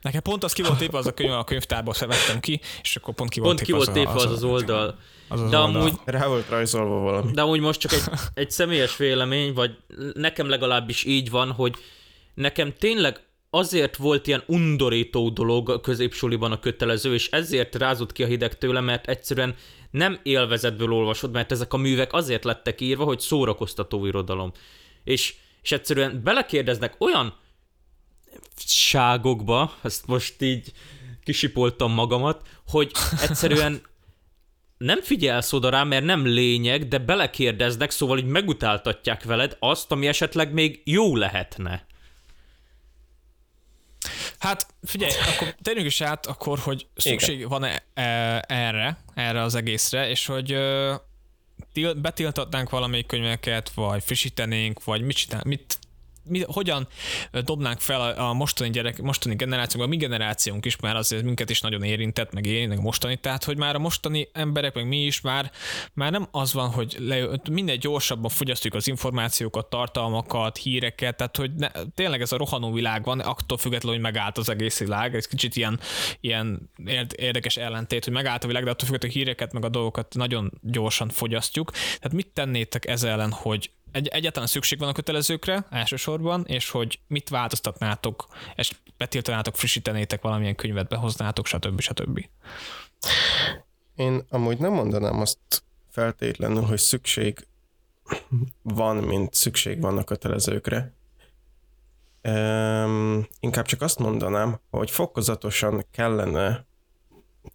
[SPEAKER 1] Nekem pont az ki volt épve az a könyv, a könyvtárból vettem ki, és akkor pont ki volt
[SPEAKER 3] Pont ki volt tépve az az oldal.
[SPEAKER 1] Az az
[SPEAKER 3] De
[SPEAKER 1] oldal.
[SPEAKER 3] amúgy,
[SPEAKER 2] Rá volt rajzolva valami.
[SPEAKER 3] de amúgy most csak egy, egy személyes vélemény, vagy nekem legalábbis így van, hogy nekem tényleg azért volt ilyen undorító dolog a középsuliban a kötelező, és ezért rázott ki a hideg tőle, mert egyszerűen nem élvezetből olvasod, mert ezek a művek azért lettek írva, hogy szórakoztató irodalom. És, és egyszerűen belekérdeznek olyan ságokba, ezt most így kisipoltam magamat, hogy egyszerűen nem figyelsz oda rá, mert nem lényeg, de belekérdeznek, szóval így megutáltatják veled azt, ami esetleg még jó lehetne.
[SPEAKER 1] Hát figyelj, akkor térjünk is át akkor, hogy szükség van-e e, erre, erre az egészre, és hogy betiltatnánk valamelyik könyveket, vagy frissítenénk, vagy mit, csinál, mit mi, hogyan dobnánk fel a, a mostani gyerek, mostani generációnkban, mi generációnk is már azért minket is nagyon érintett, meg érintett mostani, tehát hogy már a mostani emberek, meg mi is már, már nem az van, hogy le, minél gyorsabban fogyasztjuk az információkat, tartalmakat, híreket, tehát hogy ne, tényleg ez a rohanó világ van, attól függetlenül, hogy megállt az egész világ, ez kicsit ilyen, ilyen érdekes ellentét, hogy megállt a világ, de attól függetlenül, hogy híreket, meg a dolgokat nagyon gyorsan fogyasztjuk. Tehát mit tennétek ez ellen, hogy egy, egyáltalán szükség van a kötelezőkre elsősorban, és hogy mit változtatnátok, és betiltanátok, frissítenétek valamilyen könyvet, behoznátok, stb. stb.
[SPEAKER 2] Én amúgy nem mondanám azt feltétlenül, hogy szükség van, mint szükség van a kötelezőkre. Um, inkább csak azt mondanám, hogy fokozatosan kellene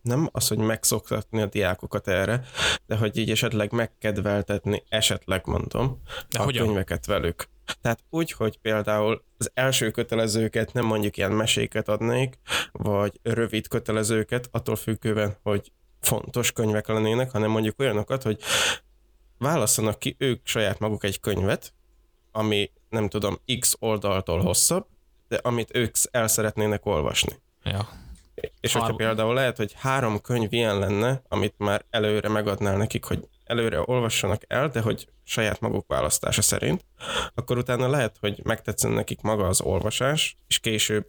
[SPEAKER 2] nem az, hogy megszoktatni a diákokat erre, de hogy így esetleg megkedveltetni, esetleg mondom, de a hogyan? könyveket velük. Tehát úgy, hogy például az első kötelezőket nem mondjuk ilyen meséket adnék, vagy rövid kötelezőket, attól függően, hogy fontos könyvek lennének, hanem mondjuk olyanokat, hogy válasszanak ki ők saját maguk egy könyvet, ami nem tudom, x oldaltól hosszabb, de amit ők el szeretnének olvasni.
[SPEAKER 1] Ja.
[SPEAKER 2] És hogyha például lehet, hogy három könyv ilyen lenne, amit már előre megadnál nekik, hogy előre olvassanak el, de hogy saját maguk választása szerint, akkor utána lehet, hogy megtetszen nekik maga az olvasás, és később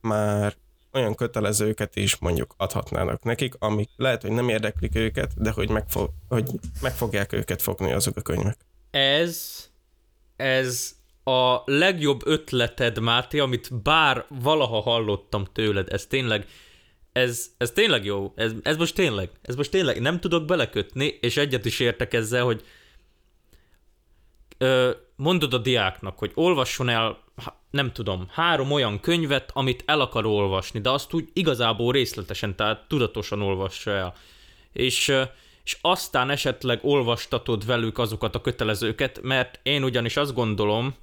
[SPEAKER 2] már olyan kötelezőket is mondjuk adhatnának nekik, amik lehet, hogy nem érdeklik őket, de hogy, megfog, hogy meg fogják őket fogni azok a könyvek.
[SPEAKER 3] Ez, ez a legjobb ötleted, Máté, amit bár valaha hallottam tőled. Ez tényleg, ez, ez tényleg jó. Ez, ez most tényleg, ez most tényleg nem tudok belekötni, és egyet is értek ezzel, hogy ö, mondod a diáknak, hogy olvasson el, nem tudom, három olyan könyvet, amit el akar olvasni, de azt úgy igazából részletesen, tehát tudatosan olvassa el. És és aztán esetleg olvastatod velük azokat a kötelezőket, mert én ugyanis azt gondolom,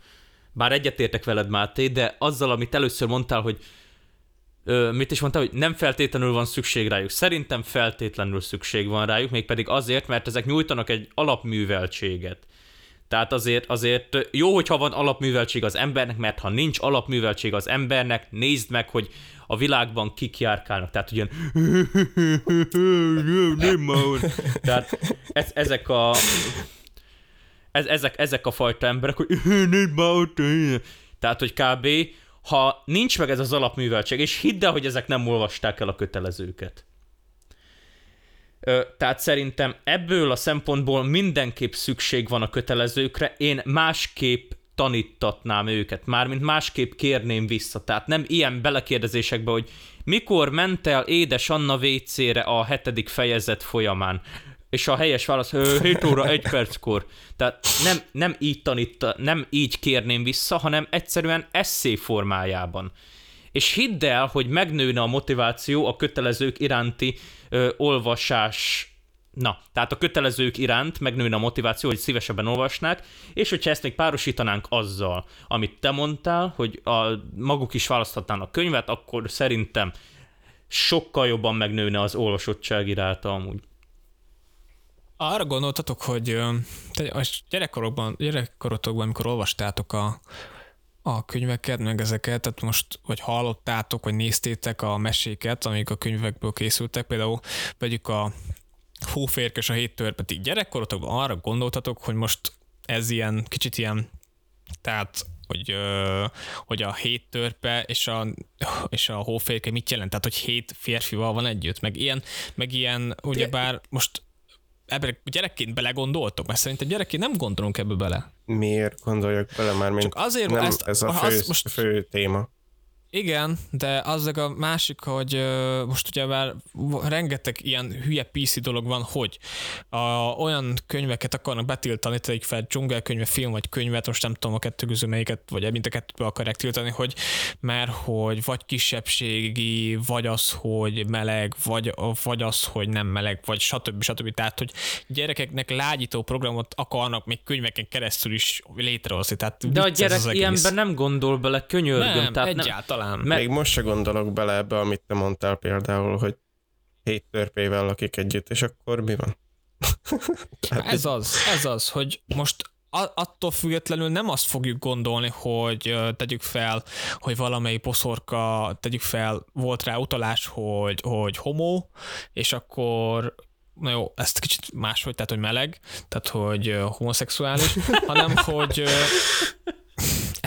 [SPEAKER 3] bár egyetértek veled, Máté, de azzal, amit először mondtál, hogy ö, mit is mondtál, hogy nem feltétlenül van szükség rájuk. Szerintem feltétlenül szükség van rájuk, mégpedig azért, mert ezek nyújtanak egy alapműveltséget. Tehát azért, azért jó, hogyha van alapműveltség az embernek, mert ha nincs alapműveltség az embernek, nézd meg, hogy a világban kik járkálnak. Tehát ugyan Tehát ez, ezek a ez, ezek, ezek a fajta emberek, hogy tehát, hogy kb. ha nincs meg ez az alapműveltség, és hidd el, hogy ezek nem olvasták el a kötelezőket. Ö, tehát szerintem ebből a szempontból mindenképp szükség van a kötelezőkre, én másképp tanítatnám őket, mármint másképp kérném vissza. Tehát nem ilyen belekérdezésekbe, hogy mikor ment el édes Anna WC-re a hetedik fejezet folyamán és a helyes válasz 7 óra 1 perckor. Tehát nem, nem így tanítta, nem így kérném vissza, hanem egyszerűen eszé formájában. És hidd el, hogy megnőne a motiváció a kötelezők iránti ö, olvasás Na, tehát a kötelezők iránt megnőne a motiváció, hogy szívesebben olvasnák, és hogyha ezt még párosítanánk azzal, amit te mondtál, hogy a, maguk is választhatnának könyvet, akkor szerintem sokkal jobban megnőne az olvasottság iráta amúgy.
[SPEAKER 1] Arra gondoltatok, hogy a gyerekkorokban, gyerekkorotokban, amikor olvastátok a, a könyveket, meg ezeket, tehát most, vagy hallottátok, vagy néztétek a meséket, amik a könyvekből készültek, például vegyük a Hóférkes a hét törpet, így gyerekkorotokban arra gondoltatok, hogy most ez ilyen, kicsit ilyen, tehát hogy, hogy a hét törpe és a, és a hóférke mit jelent, tehát hogy hét férfival van együtt, meg ilyen, meg ilyen, ugyebár most ebben gyerekként belegondoltok? Mert szerintem gyerekként nem gondolunk ebbe bele.
[SPEAKER 2] Miért gondoljak bele már, mint Csak azért, nem ezt, ez a fő, az most... fő téma?
[SPEAKER 1] Igen, de az a másik, hogy most ugye már rengeteg ilyen hülye PC dolog van, hogy a, olyan könyveket akarnak betiltani, tegyük fel dzsungelkönyve, film vagy könyvet, most nem tudom a kettő közül melyiket, vagy mind a kettőből akarják tiltani, hogy mert hogy vagy kisebbségi, vagy az, hogy meleg, vagy, vagy az, hogy nem meleg, vagy stb. stb. Tehát, hogy gyerekeknek lágyító programot akarnak még könyveken keresztül is létrehozni. Tehát
[SPEAKER 3] de a gyerek ilyenben nem gondol bele, könyörgöm.
[SPEAKER 1] Nem,
[SPEAKER 3] tehát
[SPEAKER 1] egyáltalán
[SPEAKER 2] talán. Mert... Még most se gondolok bele ebbe, amit te mondtál például, hogy hét törpével lakik együtt, és akkor mi van?
[SPEAKER 1] ez az, ez az, hogy most attól függetlenül nem azt fogjuk gondolni, hogy tegyük fel, hogy valamelyik poszorka, tegyük fel, volt rá utalás, hogy, hogy homo, és akkor na jó, ezt kicsit máshogy, tehát hogy meleg, tehát hogy homoszexuális, hanem hogy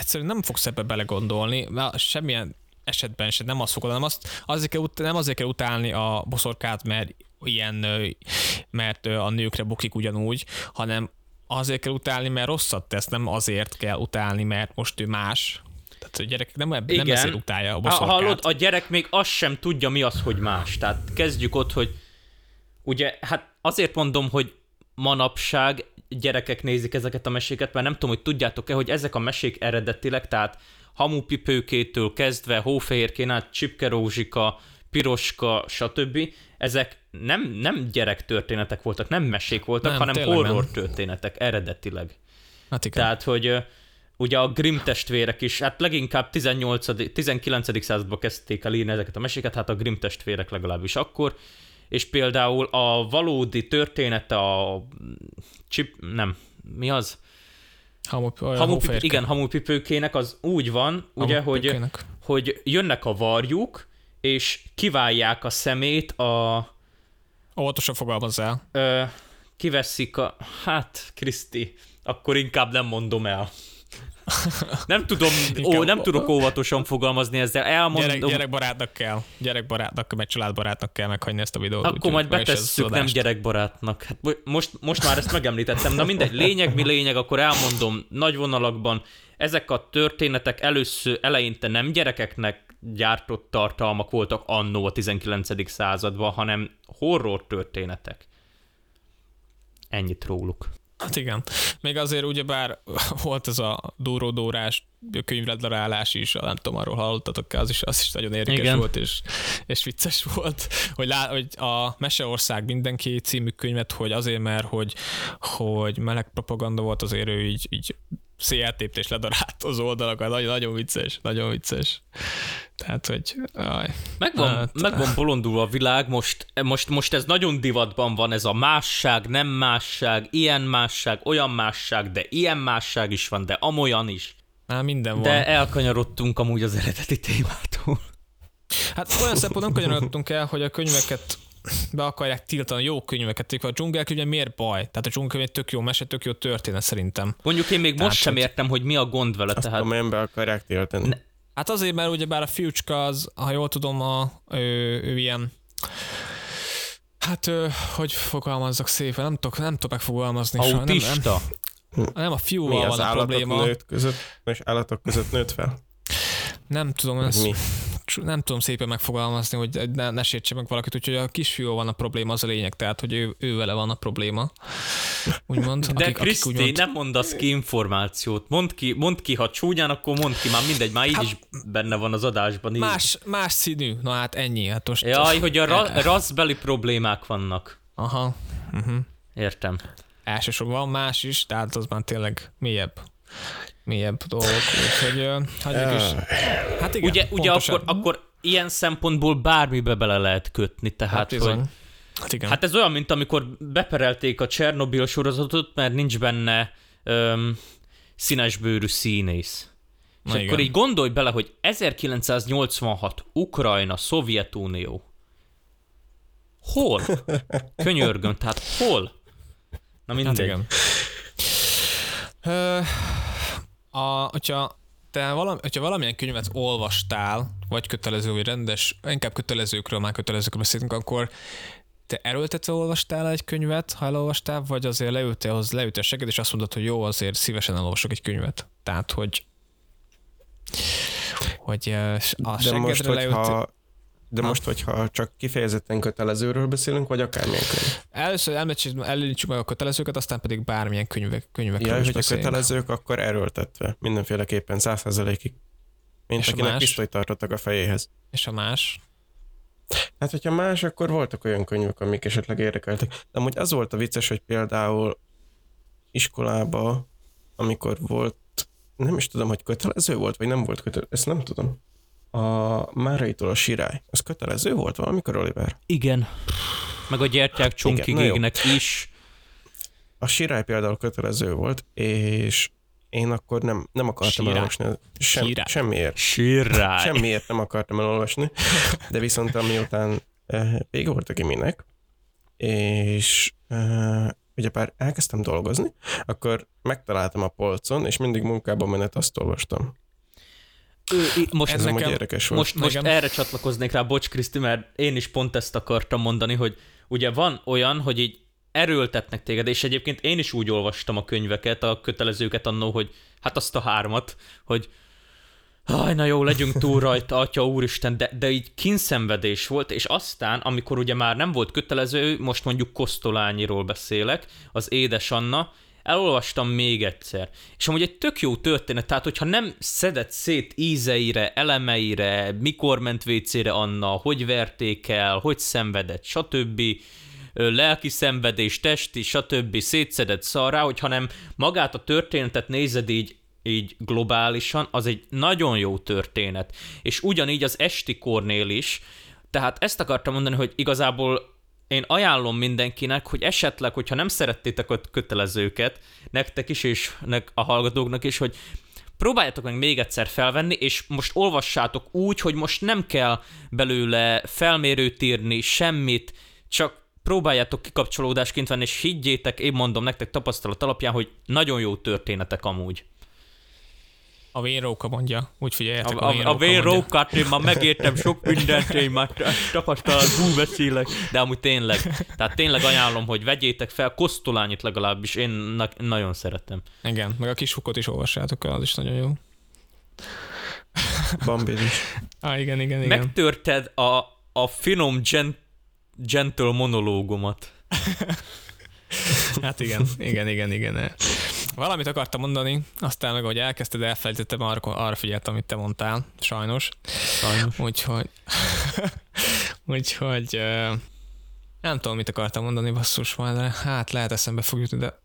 [SPEAKER 1] egyszerűen nem fogsz ebbe belegondolni, mert semmilyen esetben sem nem azt fogod, hanem azt, azért kell, nem azért kell utálni a boszorkát, mert ilyen, mert a nőkre bukik ugyanúgy, hanem azért kell utálni, mert rosszat tesz, nem azért kell utálni, mert most ő más. Tehát a gyerek nem, nem ezért utálja a boszorkát.
[SPEAKER 3] Hallod, a gyerek még azt sem tudja, mi az, hogy más. Tehát kezdjük ott, hogy ugye, hát azért mondom, hogy manapság gyerekek nézik ezeket a meséket, mert nem tudom, hogy tudjátok-e, hogy ezek a mesék eredetileg, tehát hamupipőkétől kezdve, hófehérkén át, csipke rózsika, piroska, stb. Ezek nem, nem történetek voltak, nem mesék voltak, nem, hanem horror nem. történetek eredetileg.
[SPEAKER 1] Hát igen.
[SPEAKER 3] Tehát, hogy ugye a Grimm testvérek is, hát leginkább 18. 19. században kezdték el írni ezeket a meséket, hát a Grimm testvérek legalábbis akkor, és például a valódi története a chip, nem, mi az?
[SPEAKER 1] Hamup, Hamupip,
[SPEAKER 3] igen, hamupipőkének az úgy van, ugye, hogy, hogy jönnek a varjuk, és kiválják a szemét a...
[SPEAKER 1] Óvatosan fogalmazzál.
[SPEAKER 3] Ö, kiveszik a... Hát, Kriszti, akkor inkább nem mondom el. Nem tudom, ó, nem tudok óvatosan fogalmazni ezzel. Elmondom.
[SPEAKER 1] Gyerek, gyerekbarátnak kell, gyerekbarátnak, meg családbarátnak kell meghagyni ezt a videót.
[SPEAKER 3] Akkor úgy, majd betesszük, nem gyerekbarátnak. Hát most, most már ezt megemlítettem. Na mindegy, lényeg mi lényeg, akkor elmondom nagy vonalakban. Ezek a történetek először, eleinte nem gyerekeknek gyártott tartalmak voltak annó a 19. században, hanem horror történetek. Ennyit róluk.
[SPEAKER 1] Hát igen. Még azért ugyebár volt ez a dóródórás könyvredlarálás is, nem tudom, arról hallottatok az is, az is nagyon érdekes igen. volt, és, és vicces volt, hogy, lá, hogy a Meseország mindenki című könyvet, hogy azért, mert hogy, hogy meleg propaganda volt, azért ő így, így széltépte és ledarált az oldalakat, nagyon, nagyon vicces, nagyon vicces. Tehát, hogy... Aj,
[SPEAKER 3] meg, van, hát, meg van bolondulva a világ, most, most, most ez nagyon divatban van, ez a másság, nem másság, ilyen másság, olyan másság, de ilyen másság is van, de amolyan is.
[SPEAKER 1] Már minden van.
[SPEAKER 3] De elkanyarodtunk amúgy az eredeti témától.
[SPEAKER 1] Hát olyan szempontból nem kanyarodtunk el, hogy a könyveket be akarják tiltani jó könyveket, a dzsungelkönyv miért baj? Tehát a dzsungelkönyv egy tök jó mese, tök jó történet szerintem.
[SPEAKER 3] Mondjuk én még tehát, most sem értem, hogy mi a gond vele.
[SPEAKER 2] Azt tehát... be akarják tiltani. Ne.
[SPEAKER 1] Hát azért, mert ugyebár a fiúcska az, ha jól tudom, a, ő, ő ilyen Hát, ő, hogy fogalmazzak szépen, nem tudok, nem tudok megfogalmazni.
[SPEAKER 3] Autista?
[SPEAKER 1] Nem, nem, nem a fiúval mi van a probléma.
[SPEAKER 2] Nőtt között, és állatok között nőtt fel?
[SPEAKER 1] Nem tudom, ez, mi? Nem tudom szépen megfogalmazni, hogy ne, ne sértse meg valakit, úgyhogy a kisfiú van a probléma, az a lényeg, tehát, hogy ő, ő vele van a probléma. Úgymond,
[SPEAKER 3] De akik, Kriszti, akik úgymond... nem mondasz ki információt. Mondd ki, mondd ki, ha csúnyán, akkor mondd ki, már mindegy, már így hát, is benne van az adásban. Így.
[SPEAKER 1] Más, más színű, na hát ennyi. Hát most...
[SPEAKER 3] Jaj, hogy a ra- rasszbeli problémák vannak.
[SPEAKER 1] Aha. Uh-huh.
[SPEAKER 3] Értem.
[SPEAKER 1] Elsősorban van más is, tehát az már tényleg mélyebb mélyebb dolgok, úgyhogy hagyjuk is. Hát igen,
[SPEAKER 3] ugye, ugye akkor, akkor ilyen szempontból bármibe bele lehet kötni, tehát hát hogy... Hát, igen. hát ez olyan, mint amikor beperelték a Csernobil sorozatot, mert nincs benne öm, színesbőrű színész. És Na akkor igen. így gondolj bele, hogy 1986 Ukrajna, Szovjetunió. Hol? Könyörgöm, tehát hol? Na mindegy. Hát igen.
[SPEAKER 1] A, hogyha te valami, hogyha valamilyen könyvet olvastál, vagy kötelező, vagy rendes, inkább kötelezőkről, már kötelezőkről beszélünk, akkor te erőltetve olvastál egy könyvet, ha elolvastál, vagy azért leültél, hoz, leültél seged, és azt mondod, hogy jó, azért szívesen elolvasok egy könyvet. Tehát, hogy hogy ö, a
[SPEAKER 2] De most,
[SPEAKER 1] seggedre leült,
[SPEAKER 2] hogyha, de
[SPEAKER 1] Ha.
[SPEAKER 2] most, hogyha csak kifejezetten kötelezőről beszélünk, vagy akármilyen könyv.
[SPEAKER 1] először elmegyünk, meg a kötelezőket, aztán pedig bármilyen könyvek, könyvekről
[SPEAKER 2] Ja,
[SPEAKER 1] is
[SPEAKER 2] hogy a kötelezők, akkor erőltetve. Mindenféleképpen százszerzelékig. Mint
[SPEAKER 1] És
[SPEAKER 2] akinek pisztolyt tartottak a fejéhez.
[SPEAKER 1] És a más?
[SPEAKER 2] Hát, hogyha más, akkor voltak olyan könyvek, amik esetleg érdekeltek. De amúgy az volt a vicces, hogy például iskolába, amikor volt, nem is tudom, hogy kötelező volt, vagy nem volt kötelező, ezt nem tudom. A Máraitól a sirály, az kötelező volt valamikor, Oliver?
[SPEAKER 3] Igen. Meg a gyertyák csonkig
[SPEAKER 2] na jó.
[SPEAKER 3] égnek is.
[SPEAKER 2] A sirály például kötelező volt, és én akkor nem, nem akartam
[SPEAKER 1] Sirály.
[SPEAKER 2] elolvasni. Sem,
[SPEAKER 1] Sirály.
[SPEAKER 2] semmiért.
[SPEAKER 3] Sirráj.
[SPEAKER 2] Semmiért nem akartam elolvasni, de viszont amiután uh, vége volt a giminek, és uh, ugyebár elkezdtem dolgozni, akkor megtaláltam a polcon, és mindig munkában menet azt olvastam.
[SPEAKER 3] Ő, most,
[SPEAKER 2] Ez
[SPEAKER 1] nekem-
[SPEAKER 2] érdekes volt.
[SPEAKER 3] most, most
[SPEAKER 1] nekem-
[SPEAKER 3] erre csatlakoznék rá, bocs Kriszti, mert én is pont ezt akartam mondani, hogy ugye van olyan, hogy így erőltetnek téged, és egyébként én is úgy olvastam a könyveket, a kötelezőket annó, hogy hát azt a hármat, hogy Haj, na jó, legyünk túl rajta, atya úristen, de, de így kínszenvedés volt, és aztán, amikor ugye már nem volt kötelező, most mondjuk Kosztolányiról beszélek, az Édes Anna, elolvastam még egyszer. És amúgy egy tök jó történet, tehát hogyha nem szedett szét ízeire, elemeire, mikor ment vécére Anna, hogy verték el, hogy szenvedett, stb., lelki szenvedés, testi, stb. szétszedett szarrá, hogy hanem magát a történetet nézed így, így globálisan, az egy nagyon jó történet. És ugyanígy az esti kornél is, tehát ezt akartam mondani, hogy igazából én ajánlom mindenkinek, hogy esetleg, hogyha nem szerettétek a kötelezőket, nektek is, és nek a hallgatóknak is, hogy próbáljátok meg még egyszer felvenni, és most olvassátok úgy, hogy most nem kell belőle felmérőt írni, semmit, csak próbáljátok kikapcsolódásként venni, és higgyétek, én mondom nektek tapasztalat alapján, hogy nagyon jó történetek amúgy.
[SPEAKER 1] A vénróka mondja, úgy figyeljetek,
[SPEAKER 3] A, a, a
[SPEAKER 1] mondja.
[SPEAKER 3] vérrókát én már megértem sok mindent, én már tapasztalatból beszélek, de amúgy tényleg. Tehát tényleg ajánlom, hogy vegyétek fel, Kosztolányit legalábbis, én na- nagyon szeretem.
[SPEAKER 1] Igen, meg a kisfukot is olvassátok el, az is nagyon jó.
[SPEAKER 2] Bambi is.
[SPEAKER 1] Ah, igen, igen, igen.
[SPEAKER 3] Megtörted a, a finom gen, gentle monológomat.
[SPEAKER 1] Hát igen, igen, igen, igen. Valamit akartam mondani, aztán meg, hogy elkezdted, elfelejtettem, arra, arra figyeltem, amit te mondtál, sajnos.
[SPEAKER 3] Sajnos.
[SPEAKER 1] Úgyhogy, úgyhogy nem tudom, mit akartam mondani, basszus, majd hát lehet eszembe fog jutni, de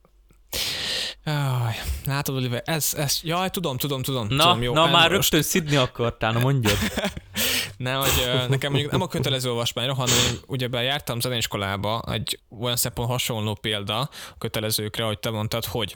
[SPEAKER 1] Jaj, látod, Oliver, ez, ez, jaj, tudom, tudom, tudom.
[SPEAKER 3] Na,
[SPEAKER 1] tudom, jó,
[SPEAKER 3] na már
[SPEAKER 1] elmos-
[SPEAKER 3] rögtön szidni akartál, na mondjad.
[SPEAKER 1] Nem, hogy nekem mondjuk nem a kötelező olvasmányra, hanem ugyebár jártam zeneiskolába, egy olyan szempont hasonló példa a kötelezőkre, hogy te mondtad, hogy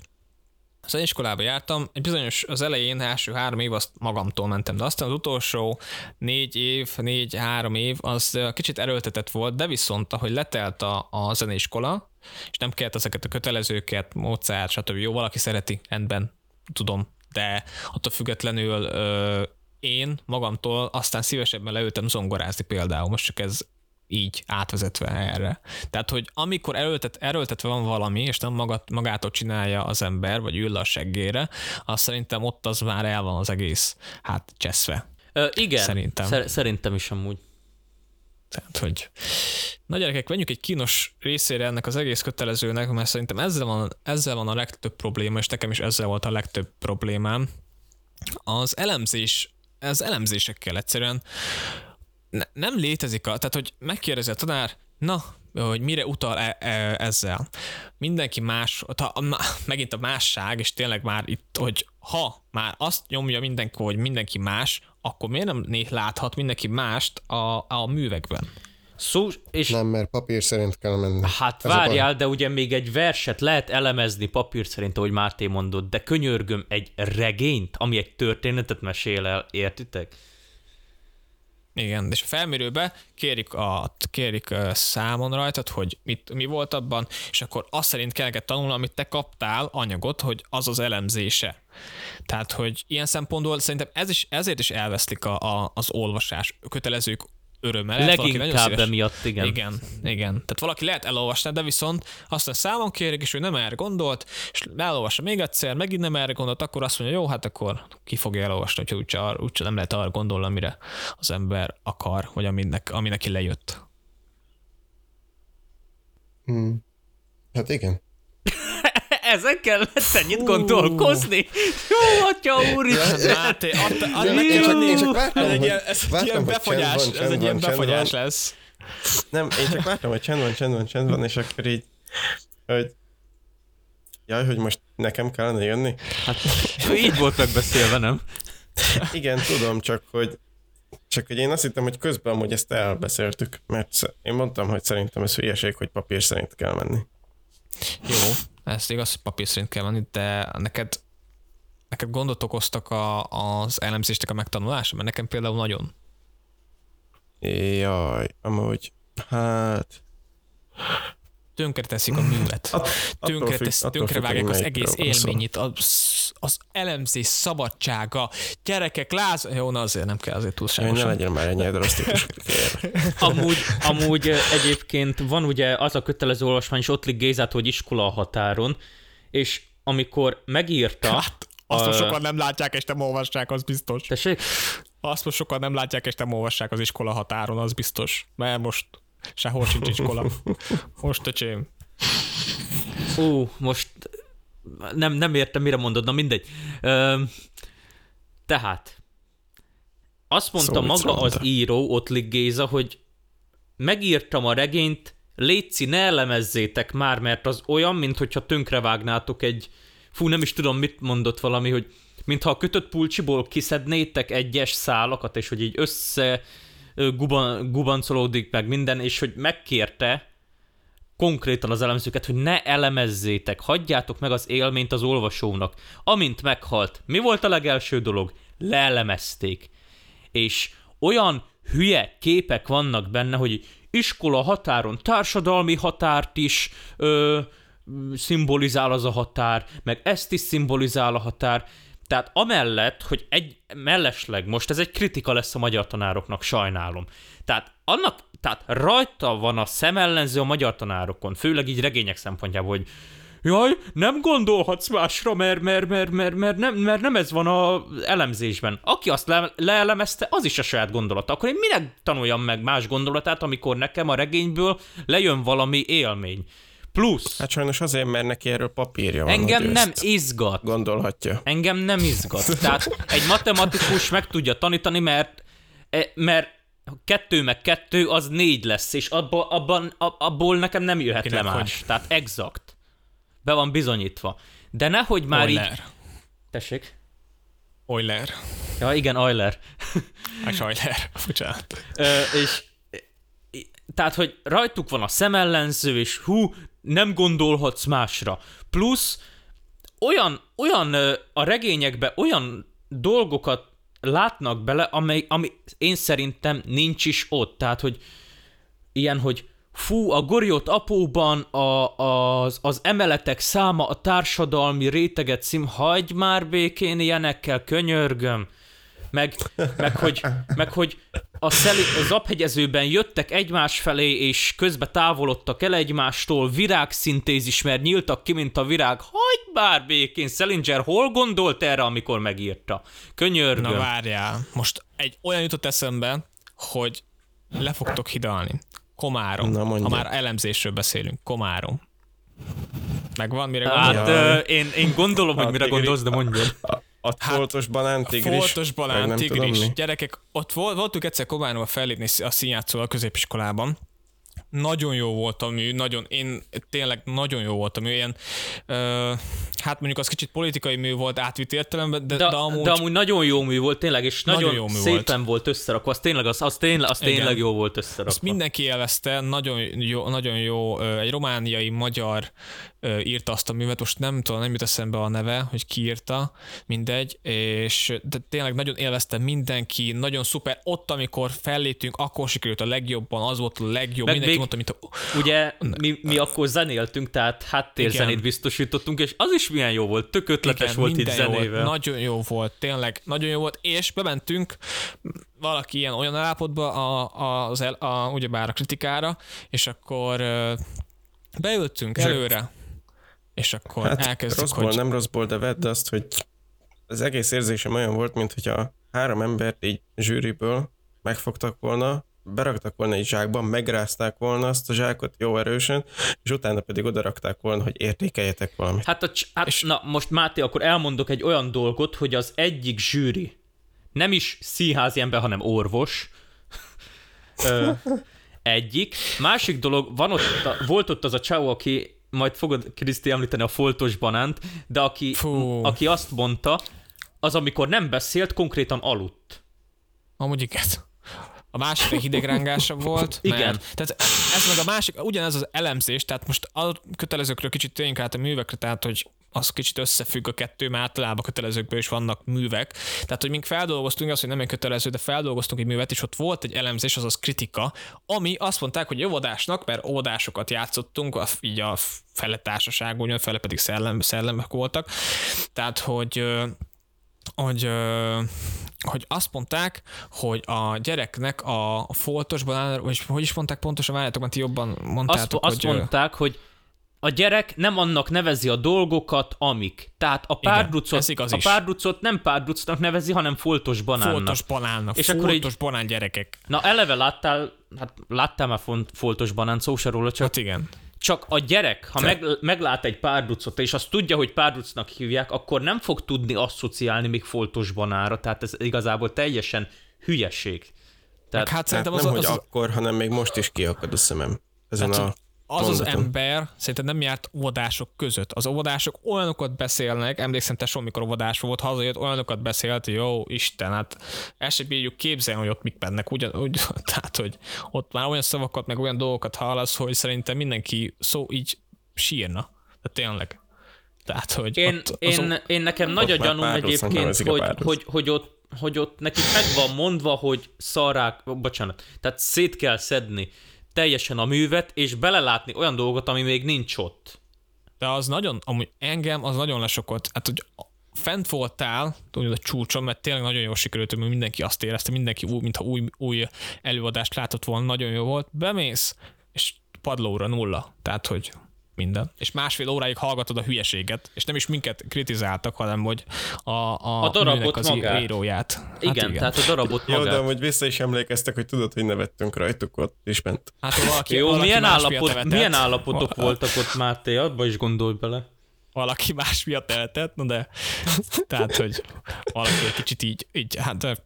[SPEAKER 1] a zeneiskolába jártam, egy bizonyos az elején, első három év azt magamtól mentem, de aztán az utolsó négy év, négy-három év, az kicsit erőltetett volt, de viszont, ahogy letelt a, a zeneiskola, és nem kellett ezeket a kötelezőket, Mozart, stb. Jó, valaki szereti, rendben, tudom, de attól függetlenül ö, én magamtól aztán szívesebben leültem zongorázni például, most csak ez így átvezetve erre. Tehát, hogy amikor erőltet, erőltetve van valami, és nem magat, magától csinálja az ember, vagy ül a seggére, azt szerintem ott az már el van az egész, hát cseszve.
[SPEAKER 3] Ö, igen,
[SPEAKER 1] Szerintem.
[SPEAKER 3] Szer- szerintem is amúgy.
[SPEAKER 1] Tehát, hogy na gyerekek, menjünk egy kínos részére ennek az egész kötelezőnek, mert szerintem ezzel van, ezzel van a legtöbb probléma, és nekem is ezzel volt a legtöbb problémám. Az elemzés, az elemzésekkel egyszerűen ne, nem létezik, a, tehát hogy megkérdezi a tanár, na, hogy mire utal e, e, ezzel. Mindenki más, ta, a, megint a másság, és tényleg már itt, hogy ha már azt nyomja mindenki, hogy mindenki más, akkor miért nem láthat mindenki mást a, a művekben?
[SPEAKER 3] Szó, és
[SPEAKER 2] Nem, mert papír szerint kell menni.
[SPEAKER 3] Hát
[SPEAKER 2] Ez a
[SPEAKER 3] várjál, de ugye még egy verset lehet elemezni papír szerint, ahogy Máté mondott, de könyörgöm egy regényt, ami egy történetet mesél el, értitek?
[SPEAKER 1] Igen, és a felmérőbe kérik, a, kérik számon rajtad, hogy mit, mi volt abban, és akkor azt szerint kell tanulni, amit te kaptál anyagot, hogy az az elemzése. Tehát, hogy ilyen szempontból szerintem ez is, ezért is elveszlik a, a, az olvasás. Kötelezők örömmel. Lehet
[SPEAKER 3] Leginkább emiatt, igen.
[SPEAKER 1] igen, igen. Tehát valaki lehet elolvasni, de viszont aztán számon kérik, és ő nem erre gondolt, és elolvassa még egyszer, megint nem erre gondolt, akkor azt mondja, jó, hát akkor ki fogja elolvasni, hogyha úgyse, úgyse nem lehet arra gondolni, amire az ember akar, vagy aminek, ami neki lejött.
[SPEAKER 2] Hmm. Hát igen.
[SPEAKER 3] Ezen kellett ennyit gondolkozni? Jó, atya úr!
[SPEAKER 1] Hát, ez egy
[SPEAKER 2] hogy-
[SPEAKER 1] ilyen,
[SPEAKER 2] hogy
[SPEAKER 1] befagyás, ez egy ilyen befagyás lesz.
[SPEAKER 2] Nem, én csak vártam, hogy csend van, csend van, csend van, és akkor így, hogy jaj, hogy most nekem kellene jönni.
[SPEAKER 3] Hát, így volt megbeszélve, nem?
[SPEAKER 2] Igen, tudom, csak hogy csak hogy én azt hittem, hogy közben amúgy ezt elbeszéltük, mert én mondtam, hogy szerintem ez hülyeség, hogy papír szerint kell menni.
[SPEAKER 1] Jó, ez igaz, hogy papír szerint kell menni, de neked, neked gondot okoztak a, az elemzéstek a megtanulása? Mert nekem például nagyon.
[SPEAKER 2] Jaj, amúgy, hát...
[SPEAKER 1] Tönkreteszik a művet.
[SPEAKER 2] Attól
[SPEAKER 1] Tönkre, tesz,
[SPEAKER 2] attól
[SPEAKER 1] tönkre
[SPEAKER 2] függ,
[SPEAKER 1] vágják
[SPEAKER 2] hogy
[SPEAKER 1] az egész élményét, az, az elemzés szabadsága, gyerekek, láz... Jó, na azért nem kell azért
[SPEAKER 2] Jaj, ne
[SPEAKER 1] túlságosan.
[SPEAKER 2] legyen már ennyire drasztikus.
[SPEAKER 3] Amúgy, amúgy egyébként van ugye az a kötelező olvasmány is Ottlik Gézát, hogy iskola a határon, és amikor megírta...
[SPEAKER 1] Hát, azt most
[SPEAKER 3] Ö,
[SPEAKER 1] sokan nem látják, és nem olvassák, az biztos.
[SPEAKER 3] Tessék?
[SPEAKER 1] Azt most sokan nem látják, és nem olvassák az iskola határon, az biztos. Mert most sehol sincs iskola. Most, öcsém.
[SPEAKER 3] Ú, most nem, nem értem, mire mondod, na mindegy. Ö, tehát, azt mondta
[SPEAKER 2] Szó,
[SPEAKER 3] maga
[SPEAKER 2] vicc
[SPEAKER 3] az
[SPEAKER 2] mondta.
[SPEAKER 3] író, Ottlik Géza, hogy megírtam a regényt, létszi, ne elemezzétek már, mert az olyan, mint hogyha tönkrevágnátok egy, fú, nem is tudom, mit mondott valami, hogy mintha a kötött pulcsiból kiszednétek egyes szálakat, és hogy így össze guban, gubancolódik meg minden, és hogy megkérte, konkrétan az elemzőket, hogy ne elemezzétek, hagyjátok meg az élményt az olvasónak. Amint meghalt, mi volt a legelső dolog? Leelemezték. És olyan hülye képek vannak benne, hogy iskola határon társadalmi határt is ö, szimbolizál az a határ, meg ezt is szimbolizál a határ. Tehát amellett, hogy egy mellesleg, most ez egy kritika lesz a magyar tanároknak, sajnálom. Tehát annak, tehát rajta van a szemellenző a magyar tanárokon, főleg így regények szempontjából, hogy jaj, nem gondolhatsz másra, mert, mert, mert, mert, mert, nem, mert nem ez van a elemzésben. Aki azt le, leelemezte, az is a saját gondolata. Akkor én minek tanuljam meg más gondolatát, amikor nekem a regényből lejön valami élmény. Plusz,
[SPEAKER 2] Hát sajnos azért, mert neki erről papírja van.
[SPEAKER 3] engem nem izgat.
[SPEAKER 2] Gondolhatja.
[SPEAKER 3] Engem nem izgat. Tehát egy matematikus meg tudja tanítani, mert, e, mert kettő meg kettő az négy lesz, és abba, abban, ab- abból nekem nem jöhet
[SPEAKER 1] Kinek
[SPEAKER 3] le más.
[SPEAKER 1] hogy?
[SPEAKER 3] Tehát exakt. Be van bizonyítva. De nehogy már így...
[SPEAKER 1] Euler.
[SPEAKER 3] Tessék?
[SPEAKER 1] Euler.
[SPEAKER 3] Ja, igen, Euler.
[SPEAKER 1] Hát Euler. Bocsánat.
[SPEAKER 3] Ö, és tehát, hogy rajtuk van a szemellenző, és hú, nem gondolhatsz másra. Plusz olyan, olyan a regényekben olyan dolgokat látnak bele, amely, ami én szerintem nincs is ott. Tehát, hogy ilyen, hogy fú, a Goriot apóban a, az, az emeletek száma, a társadalmi réteget szim, hagyj már békén ilyenekkel, könyörgöm. Meg, meg, hogy, meg hogy a, szeli, a zaphegyezőben jöttek egymás felé, és közbe távolodtak el egymástól, virágszintézis, mert nyíltak ki, mint a virág. Hagyj már békén, Selinger hol gondolt erre, amikor megírta? Könyörgöm.
[SPEAKER 1] Na várjál, most egy olyan jutott eszembe, hogy le fogtok hidalni. Komárom.
[SPEAKER 2] Na, mondja.
[SPEAKER 1] ha már elemzésről beszélünk, Komárom. Megvan, mire
[SPEAKER 3] Hát
[SPEAKER 1] gondolok?
[SPEAKER 3] ö, én, én gondolom, hogy
[SPEAKER 2] A
[SPEAKER 3] mire gondolsz, de mondjad.
[SPEAKER 2] A, a
[SPEAKER 1] Hát,
[SPEAKER 2] foltos banán tigris.
[SPEAKER 1] Foltos
[SPEAKER 2] meg
[SPEAKER 1] balán,
[SPEAKER 2] nem tudom
[SPEAKER 1] tigris.
[SPEAKER 2] mi.
[SPEAKER 1] Gyerekek, ott vol- voltunk egyszer Komáronba fellépni a színjátszó a középiskolában. Nagyon jó volt a mű, nagyon, én tényleg nagyon jó volt a mű, ilyen, ö, hát mondjuk az kicsit politikai mű volt átvitt értelemben, de,
[SPEAKER 3] De,
[SPEAKER 1] de, amúgy,
[SPEAKER 3] de amúgy nagyon jó mű volt, tényleg, és nagyon,
[SPEAKER 1] Nagyon jó mű
[SPEAKER 3] szépen volt. volt összerakva. Az tényleg, az, az tényleg, az
[SPEAKER 1] Igen.
[SPEAKER 3] tényleg jó volt összerakva.
[SPEAKER 1] Azt mindenki élvezte, nagyon jó, nagyon jó, egy romániai magyar írta azt a művet, most nem tudom, nem jut eszembe a neve, hogy ki írta, mindegy, és de tényleg nagyon élvezte mindenki, nagyon szuper, ott, amikor felléptünk, akkor sikerült a legjobban, az volt a legjobb,
[SPEAKER 3] Meg
[SPEAKER 1] mindenki
[SPEAKER 3] még-
[SPEAKER 1] mondta, mint a,
[SPEAKER 3] Ugye mi, mi akkor zenéltünk, tehát háttérzenét
[SPEAKER 1] Igen.
[SPEAKER 3] biztosítottunk, és az is milyen jó volt, tök ötletes
[SPEAKER 1] Igen,
[SPEAKER 3] volt itt zenével.
[SPEAKER 1] Volt, nagyon jó volt, tényleg, nagyon jó volt, és bementünk valaki ilyen olyan állapotba a, a, az el, a, ugyebár a kritikára, és akkor beültünk előre, és akkor
[SPEAKER 2] Hát
[SPEAKER 1] elkezdtük,
[SPEAKER 2] rosszból,
[SPEAKER 1] hogy
[SPEAKER 2] nem rosszból, de vedd azt, hogy az egész érzésem olyan volt, mint hogyha három embert így zsűriből megfogtak volna, beraktak volna egy zsákba, megrázták volna azt a zsákot jó erősen, és utána pedig odarakták volna, hogy értékeljetek valamit.
[SPEAKER 3] Hát, a, cs- hát
[SPEAKER 1] És-
[SPEAKER 3] na most Máté, akkor elmondok egy olyan dolgot, hogy az egyik zsűri, nem is színházi ember, hanem orvos, Ö, egyik. Másik dolog, van ott, a, volt ott az a csávó, aki majd fogod Kriszti említeni a foltos banánt, de aki,
[SPEAKER 1] Fú.
[SPEAKER 3] aki azt mondta, az amikor nem beszélt, konkrétan aludt.
[SPEAKER 1] Amúgy igen. A másik egy hidegrángása volt.
[SPEAKER 3] Igen.
[SPEAKER 1] Tehát ez meg a másik, ugyanez az elemzés, tehát most a kötelezőkről kicsit térjünk át a művekre, tehát hogy az kicsit összefügg a kettő, mert általában a kötelezőkből is vannak művek. Tehát, hogy mink feldolgoztunk azt, hogy nem egy kötelező, de feldolgoztunk egy művet, és ott volt egy elemzés, azaz kritika, ami azt mondták, hogy óvodásnak, mert óvodásokat játszottunk, a, így a fele társaság, ugyan fele pedig szellem, szellemek voltak. Tehát, hogy hogy, hogy azt mondták, hogy a gyereknek a foltos banán, vagy hogy is mondták pontosan, várjátok, mert ti jobban
[SPEAKER 3] Azt,
[SPEAKER 1] mondtátok,
[SPEAKER 3] azt
[SPEAKER 1] hogy... ö,
[SPEAKER 3] mondták, hogy a gyerek nem annak nevezi a dolgokat, amik. Tehát a
[SPEAKER 1] Igen,
[SPEAKER 3] párducot,
[SPEAKER 1] igaz
[SPEAKER 3] a párducot nem párducnak nevezi, hanem foltos banánnak.
[SPEAKER 1] Foltos banánnak,
[SPEAKER 3] És
[SPEAKER 1] és
[SPEAKER 3] akkor
[SPEAKER 1] foltos
[SPEAKER 3] így-
[SPEAKER 1] banán gyerekek.
[SPEAKER 3] Na eleve láttál, hát láttál már foltos banán, szó se róla, csak,
[SPEAKER 1] Hát igen.
[SPEAKER 3] csak a gyerek, ha
[SPEAKER 1] Te-
[SPEAKER 3] meg, meglát egy párducot, és azt tudja, hogy párducnak hívják, akkor nem fog tudni asszociálni még foltos banára, tehát ez igazából teljesen hülyeség. Tehát,
[SPEAKER 1] hát szerintem
[SPEAKER 2] nem,
[SPEAKER 1] az,
[SPEAKER 2] hogy
[SPEAKER 1] az,
[SPEAKER 2] akkor, hanem még most is kiakad a szemem. Ezen
[SPEAKER 1] Hát,
[SPEAKER 2] a
[SPEAKER 1] az, az ember szerintem nem járt óvodások között. Az óvodások olyanokat beszélnek, emlékszem tesó, mikor óvodás volt, hazajött, olyanokat beszélt, jó Isten, hát el sem bírjuk képzelni, hogy ott mik mennek, ugyan, úgy, tehát, hogy ott már olyan szavakat, meg olyan dolgokat hallasz, hogy szerintem mindenki szó így sírna. De tényleg. Tehát, hogy
[SPEAKER 3] Én,
[SPEAKER 1] ott,
[SPEAKER 3] én, én nekem nagy a gyanúm egyébként, hogy, hogy, hogy, ott, hogy ott nekik meg van mondva, hogy szarrák, bocsánat, tehát szét kell szedni teljesen a művet, és belelátni olyan dolgot, ami még nincs ott.
[SPEAKER 1] De az nagyon, amúgy engem az nagyon lesokolt. Hát, hogy fent voltál, tudod, a csúcson, mert tényleg nagyon jól sikerült, mert mindenki azt érezte, mindenki új, mintha új, új előadást látott volna, nagyon jó volt. Bemész, és padlóra nulla. Tehát, hogy minden. És másfél óráig hallgatod a hülyeséget, és nem is minket kritizáltak, hanem hogy a, a,
[SPEAKER 3] A darabot
[SPEAKER 1] az
[SPEAKER 3] magát.
[SPEAKER 1] íróját. Hát
[SPEAKER 3] Igen, igen, tehát a darabot
[SPEAKER 2] Jó,
[SPEAKER 3] magát.
[SPEAKER 2] de amúgy vissza is emlékeztek, hogy tudod, hogy nevettünk rajtuk ott is bent.
[SPEAKER 1] Hát valaki,
[SPEAKER 3] Jó,
[SPEAKER 1] valaki
[SPEAKER 3] milyen, állapot,
[SPEAKER 1] nevetett.
[SPEAKER 3] milyen állapotok
[SPEAKER 1] Va-
[SPEAKER 3] voltak ott, Máté? Abba is gondolj bele.
[SPEAKER 1] valaki más miatt eltett, no de tehát, hogy valaki egy kicsit így, így hát,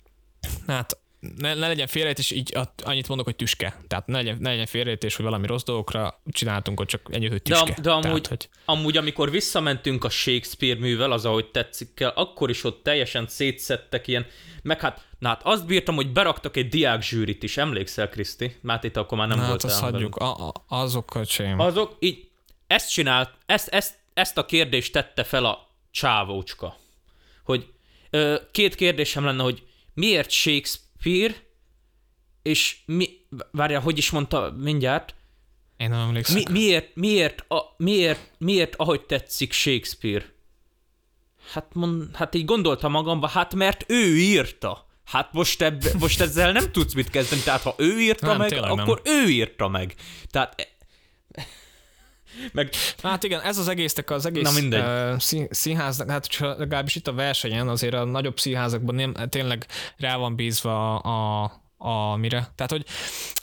[SPEAKER 1] hát ne, ne legyen félrejtés, így annyit mondok, hogy tüske. Tehát ne legyen, ne legyen félrejtés, hogy valami rossz dolgokra csináltunk, hogy csak ennyi, hogy
[SPEAKER 3] De,
[SPEAKER 1] tüske.
[SPEAKER 3] am- de amúgy,
[SPEAKER 1] Tehát, hogy
[SPEAKER 3] amúgy, amikor visszamentünk a Shakespeare művel, az, ahogy tetszik kell, akkor is ott teljesen szétszettek ilyen, meg hát, na hát azt bírtam, hogy beraktak egy diák zsűrit is, emlékszel, Kriszti? Máté, te akkor már nem
[SPEAKER 1] na, hát
[SPEAKER 3] voltál.
[SPEAKER 1] azt
[SPEAKER 3] velünk.
[SPEAKER 1] hagyjuk, a, a, azokat sem.
[SPEAKER 3] Azok így, ezt csinált, ezt, ezt, ezt a kérdést tette fel a csávócska. Hogy ö, két kérdésem lenne, hogy miért Shakespeare, és mi, várjál, hogy is mondta mindjárt,
[SPEAKER 1] Én nem emlékszem.
[SPEAKER 3] mi, miért, miért, a, miért, miért, ahogy tetszik Shakespeare? Hát, mond, hát így gondoltam magamba, hát mert ő írta. Hát most, ebb, most ezzel nem tudsz mit kezdeni, tehát ha ő írta
[SPEAKER 1] Nem,
[SPEAKER 3] meg,
[SPEAKER 1] tényleg nem.
[SPEAKER 3] akkor ő írta meg. Tehát meg
[SPEAKER 1] Hát igen, ez az egésznek az egész
[SPEAKER 3] Na mindegy.
[SPEAKER 1] uh, szín, színháznak, hát legalábbis itt a versenyen azért a nagyobb színházakban nem, tényleg rá van bízva a, a, a mire. Tehát, hogy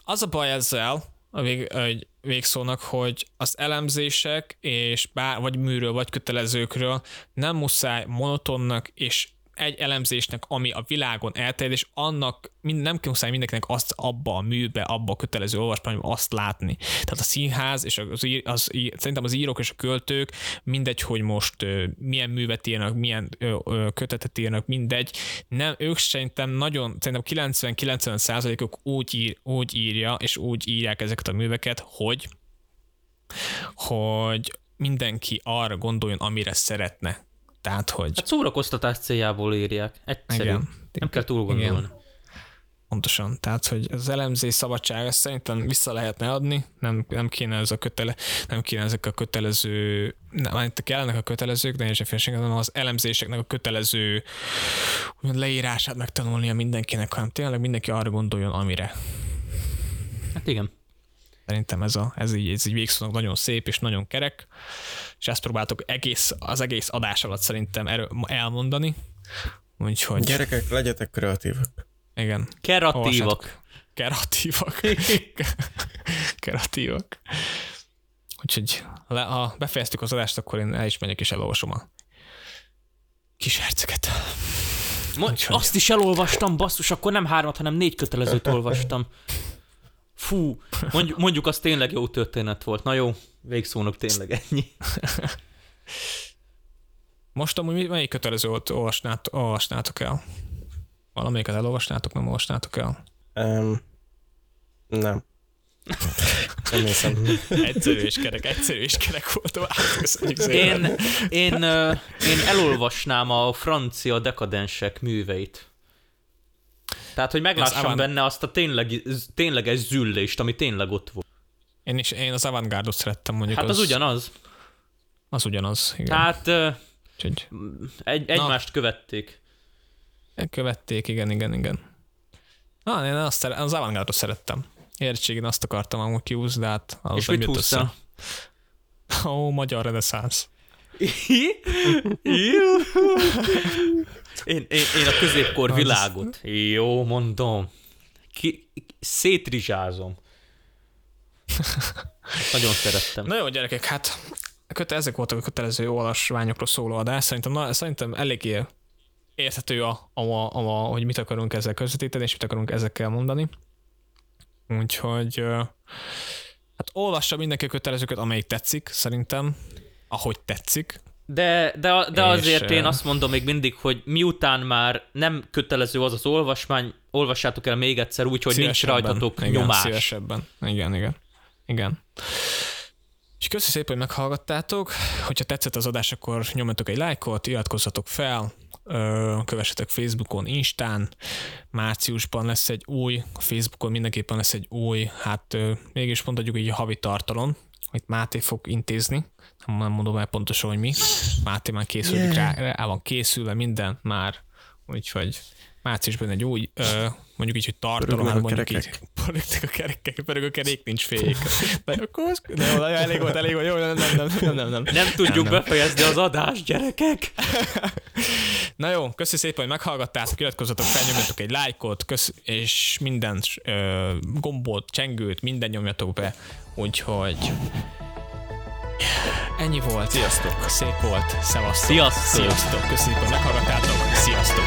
[SPEAKER 1] az a baj ezzel, a vég, egy végszónak, hogy az elemzések és bár, vagy műről, vagy kötelezőkről nem muszáj monotonnak és egy elemzésnek, ami a világon elterjed, és annak mind, nem muszáj mindenkinek azt abba a műbe, abba a kötelező olvasmányban azt látni. Tehát a színház, és az, az, í- szerintem az írók és a költők, mindegy, hogy most ö, milyen művet írnak, milyen ö, ö, kötetet írnak, mindegy, nem, ők szerintem nagyon, szerintem 90-90 százalékuk úgy, ír, úgy írja, és úgy írják ezeket a műveket, hogy hogy mindenki arra gondoljon, amire szeretne. Tehát, hogy...
[SPEAKER 3] Hát szórakoztatás céljából írják. Egyszerű.
[SPEAKER 1] Igen.
[SPEAKER 3] Nem kell túl gondolni.
[SPEAKER 1] Igen. Pontosan. Tehát, hogy az elemzés szabadság ezt szerintem vissza lehetne adni, nem, nem kéne ez a kötele, nem kéne ezek a kötelező, nem, itt kellenek a kötelezők, de félség, hanem az elemzéseknek a kötelező úgymond leírását megtanulnia mindenkinek, hanem tényleg mindenki arra gondoljon, amire.
[SPEAKER 3] Hát igen.
[SPEAKER 1] Szerintem ez, a, ez, így, ez így végszónak nagyon szép és nagyon kerek, és ezt próbáltuk egész, az egész adás alatt szerintem erő, elmondani. Úgyhogy...
[SPEAKER 2] Gyerekek, legyetek kreatívak.
[SPEAKER 1] Igen.
[SPEAKER 3] Kreatívak.
[SPEAKER 1] Kreatívak. Kreatívak. Úgyhogy le, ha befejeztük az adást, akkor én el is megyek és elolvasom a kis herceget. Úgyhogy-
[SPEAKER 3] azt is elolvastam, basszus, akkor nem hármat, hanem négy kötelezőt olvastam. Fú, mondjuk, mondjuk az tényleg jó történet volt. Na jó, végszónak tényleg ennyi.
[SPEAKER 1] Most amúgy melyik kötelező volt olvasnát, olvasnátok el? Valamelyiket elolvasnátok, nem olvasnátok el?
[SPEAKER 2] Um, nem. Nem hiszem.
[SPEAKER 1] Egyszerű és kerek, egyszerű és kerek volt.
[SPEAKER 3] Én, én, én elolvasnám a francia dekadensek műveit. Tehát, hogy meglássam
[SPEAKER 1] avant-
[SPEAKER 3] benne azt a tényleg, tényleges züllést, ami tényleg ott volt.
[SPEAKER 1] Én, is, én az avantgárdot szerettem mondjuk.
[SPEAKER 3] Hát az ugyanaz.
[SPEAKER 1] Az ugyanaz, igen.
[SPEAKER 3] Hát
[SPEAKER 1] Úgyhogy
[SPEAKER 3] egy, egymást követték.
[SPEAKER 1] követték, igen, igen, igen. Na, én azt szere- az avantgárdot szerettem. Érettségén azt akartam amúgy kiúzni, de hát az
[SPEAKER 3] És mit húztál?
[SPEAKER 1] össze. Ó, magyar reneszánsz.
[SPEAKER 3] Én, én, én a középkor világot. Jó, mondom. Ki, szétrizsázom. Nagyon szerettem.
[SPEAKER 1] Na jó, gyerekek, hát köte, ezek voltak a kötelező olvasványokról szóló adás. Szerintem, na, szerintem eléggé érthető, a, a, a, a, hogy mit akarunk ezzel közvetíteni, és mit akarunk ezekkel mondani. Úgyhogy hát olvassa mindenki a kötelezőket, amelyik tetszik, szerintem, ahogy tetszik.
[SPEAKER 3] De, de, de
[SPEAKER 1] És,
[SPEAKER 3] azért én azt mondom még mindig, hogy miután már nem kötelező az az olvasmány, olvassátok el még egyszer úgy, hogy nincs rajtatok
[SPEAKER 1] igen,
[SPEAKER 3] nyomás.
[SPEAKER 1] Szívesebben. Igen, igen. Igen. És köszi szépen, hogy meghallgattátok. Hogyha tetszett az adás, akkor nyomjatok egy lájkot, iratkozzatok fel, kövessetek Facebookon, Instán. Márciusban lesz egy új, Facebookon mindenképpen lesz egy új, hát mégis mondhatjuk így havi tartalom, amit Máté fog intézni. Nem nem mondom el pontosan, hogy mi. Máté már készülünk
[SPEAKER 2] Yeah.
[SPEAKER 1] rá, rá van készülve minden már, úgyhogy márciusban egy új, ö, mondjuk így, hogy tartalom, hát mondjuk így, pörögtek a kerekek, pörög a kerék, nincs fék. De akkor az, de jó, elég volt, elég volt, jó, nem, nem, nem, nem, nem, nem.
[SPEAKER 3] Nem tudjuk
[SPEAKER 1] Nem, nem.
[SPEAKER 3] befejezni az adást, gyerekek!
[SPEAKER 1] Na jó, köszi szépen, hogy meghallgattátok, iratkozzatok fel, nyomjatok egy lájkot, kösz, és minden ö, gombot, csengőt, minden nyomjatok be, úgyhogy ennyi volt. Sziasztok! Szép volt, szevasztok!
[SPEAKER 3] Sziasztok!
[SPEAKER 1] Sziasztok! Köszönjük, hogy meghallgattátok, sziasztok!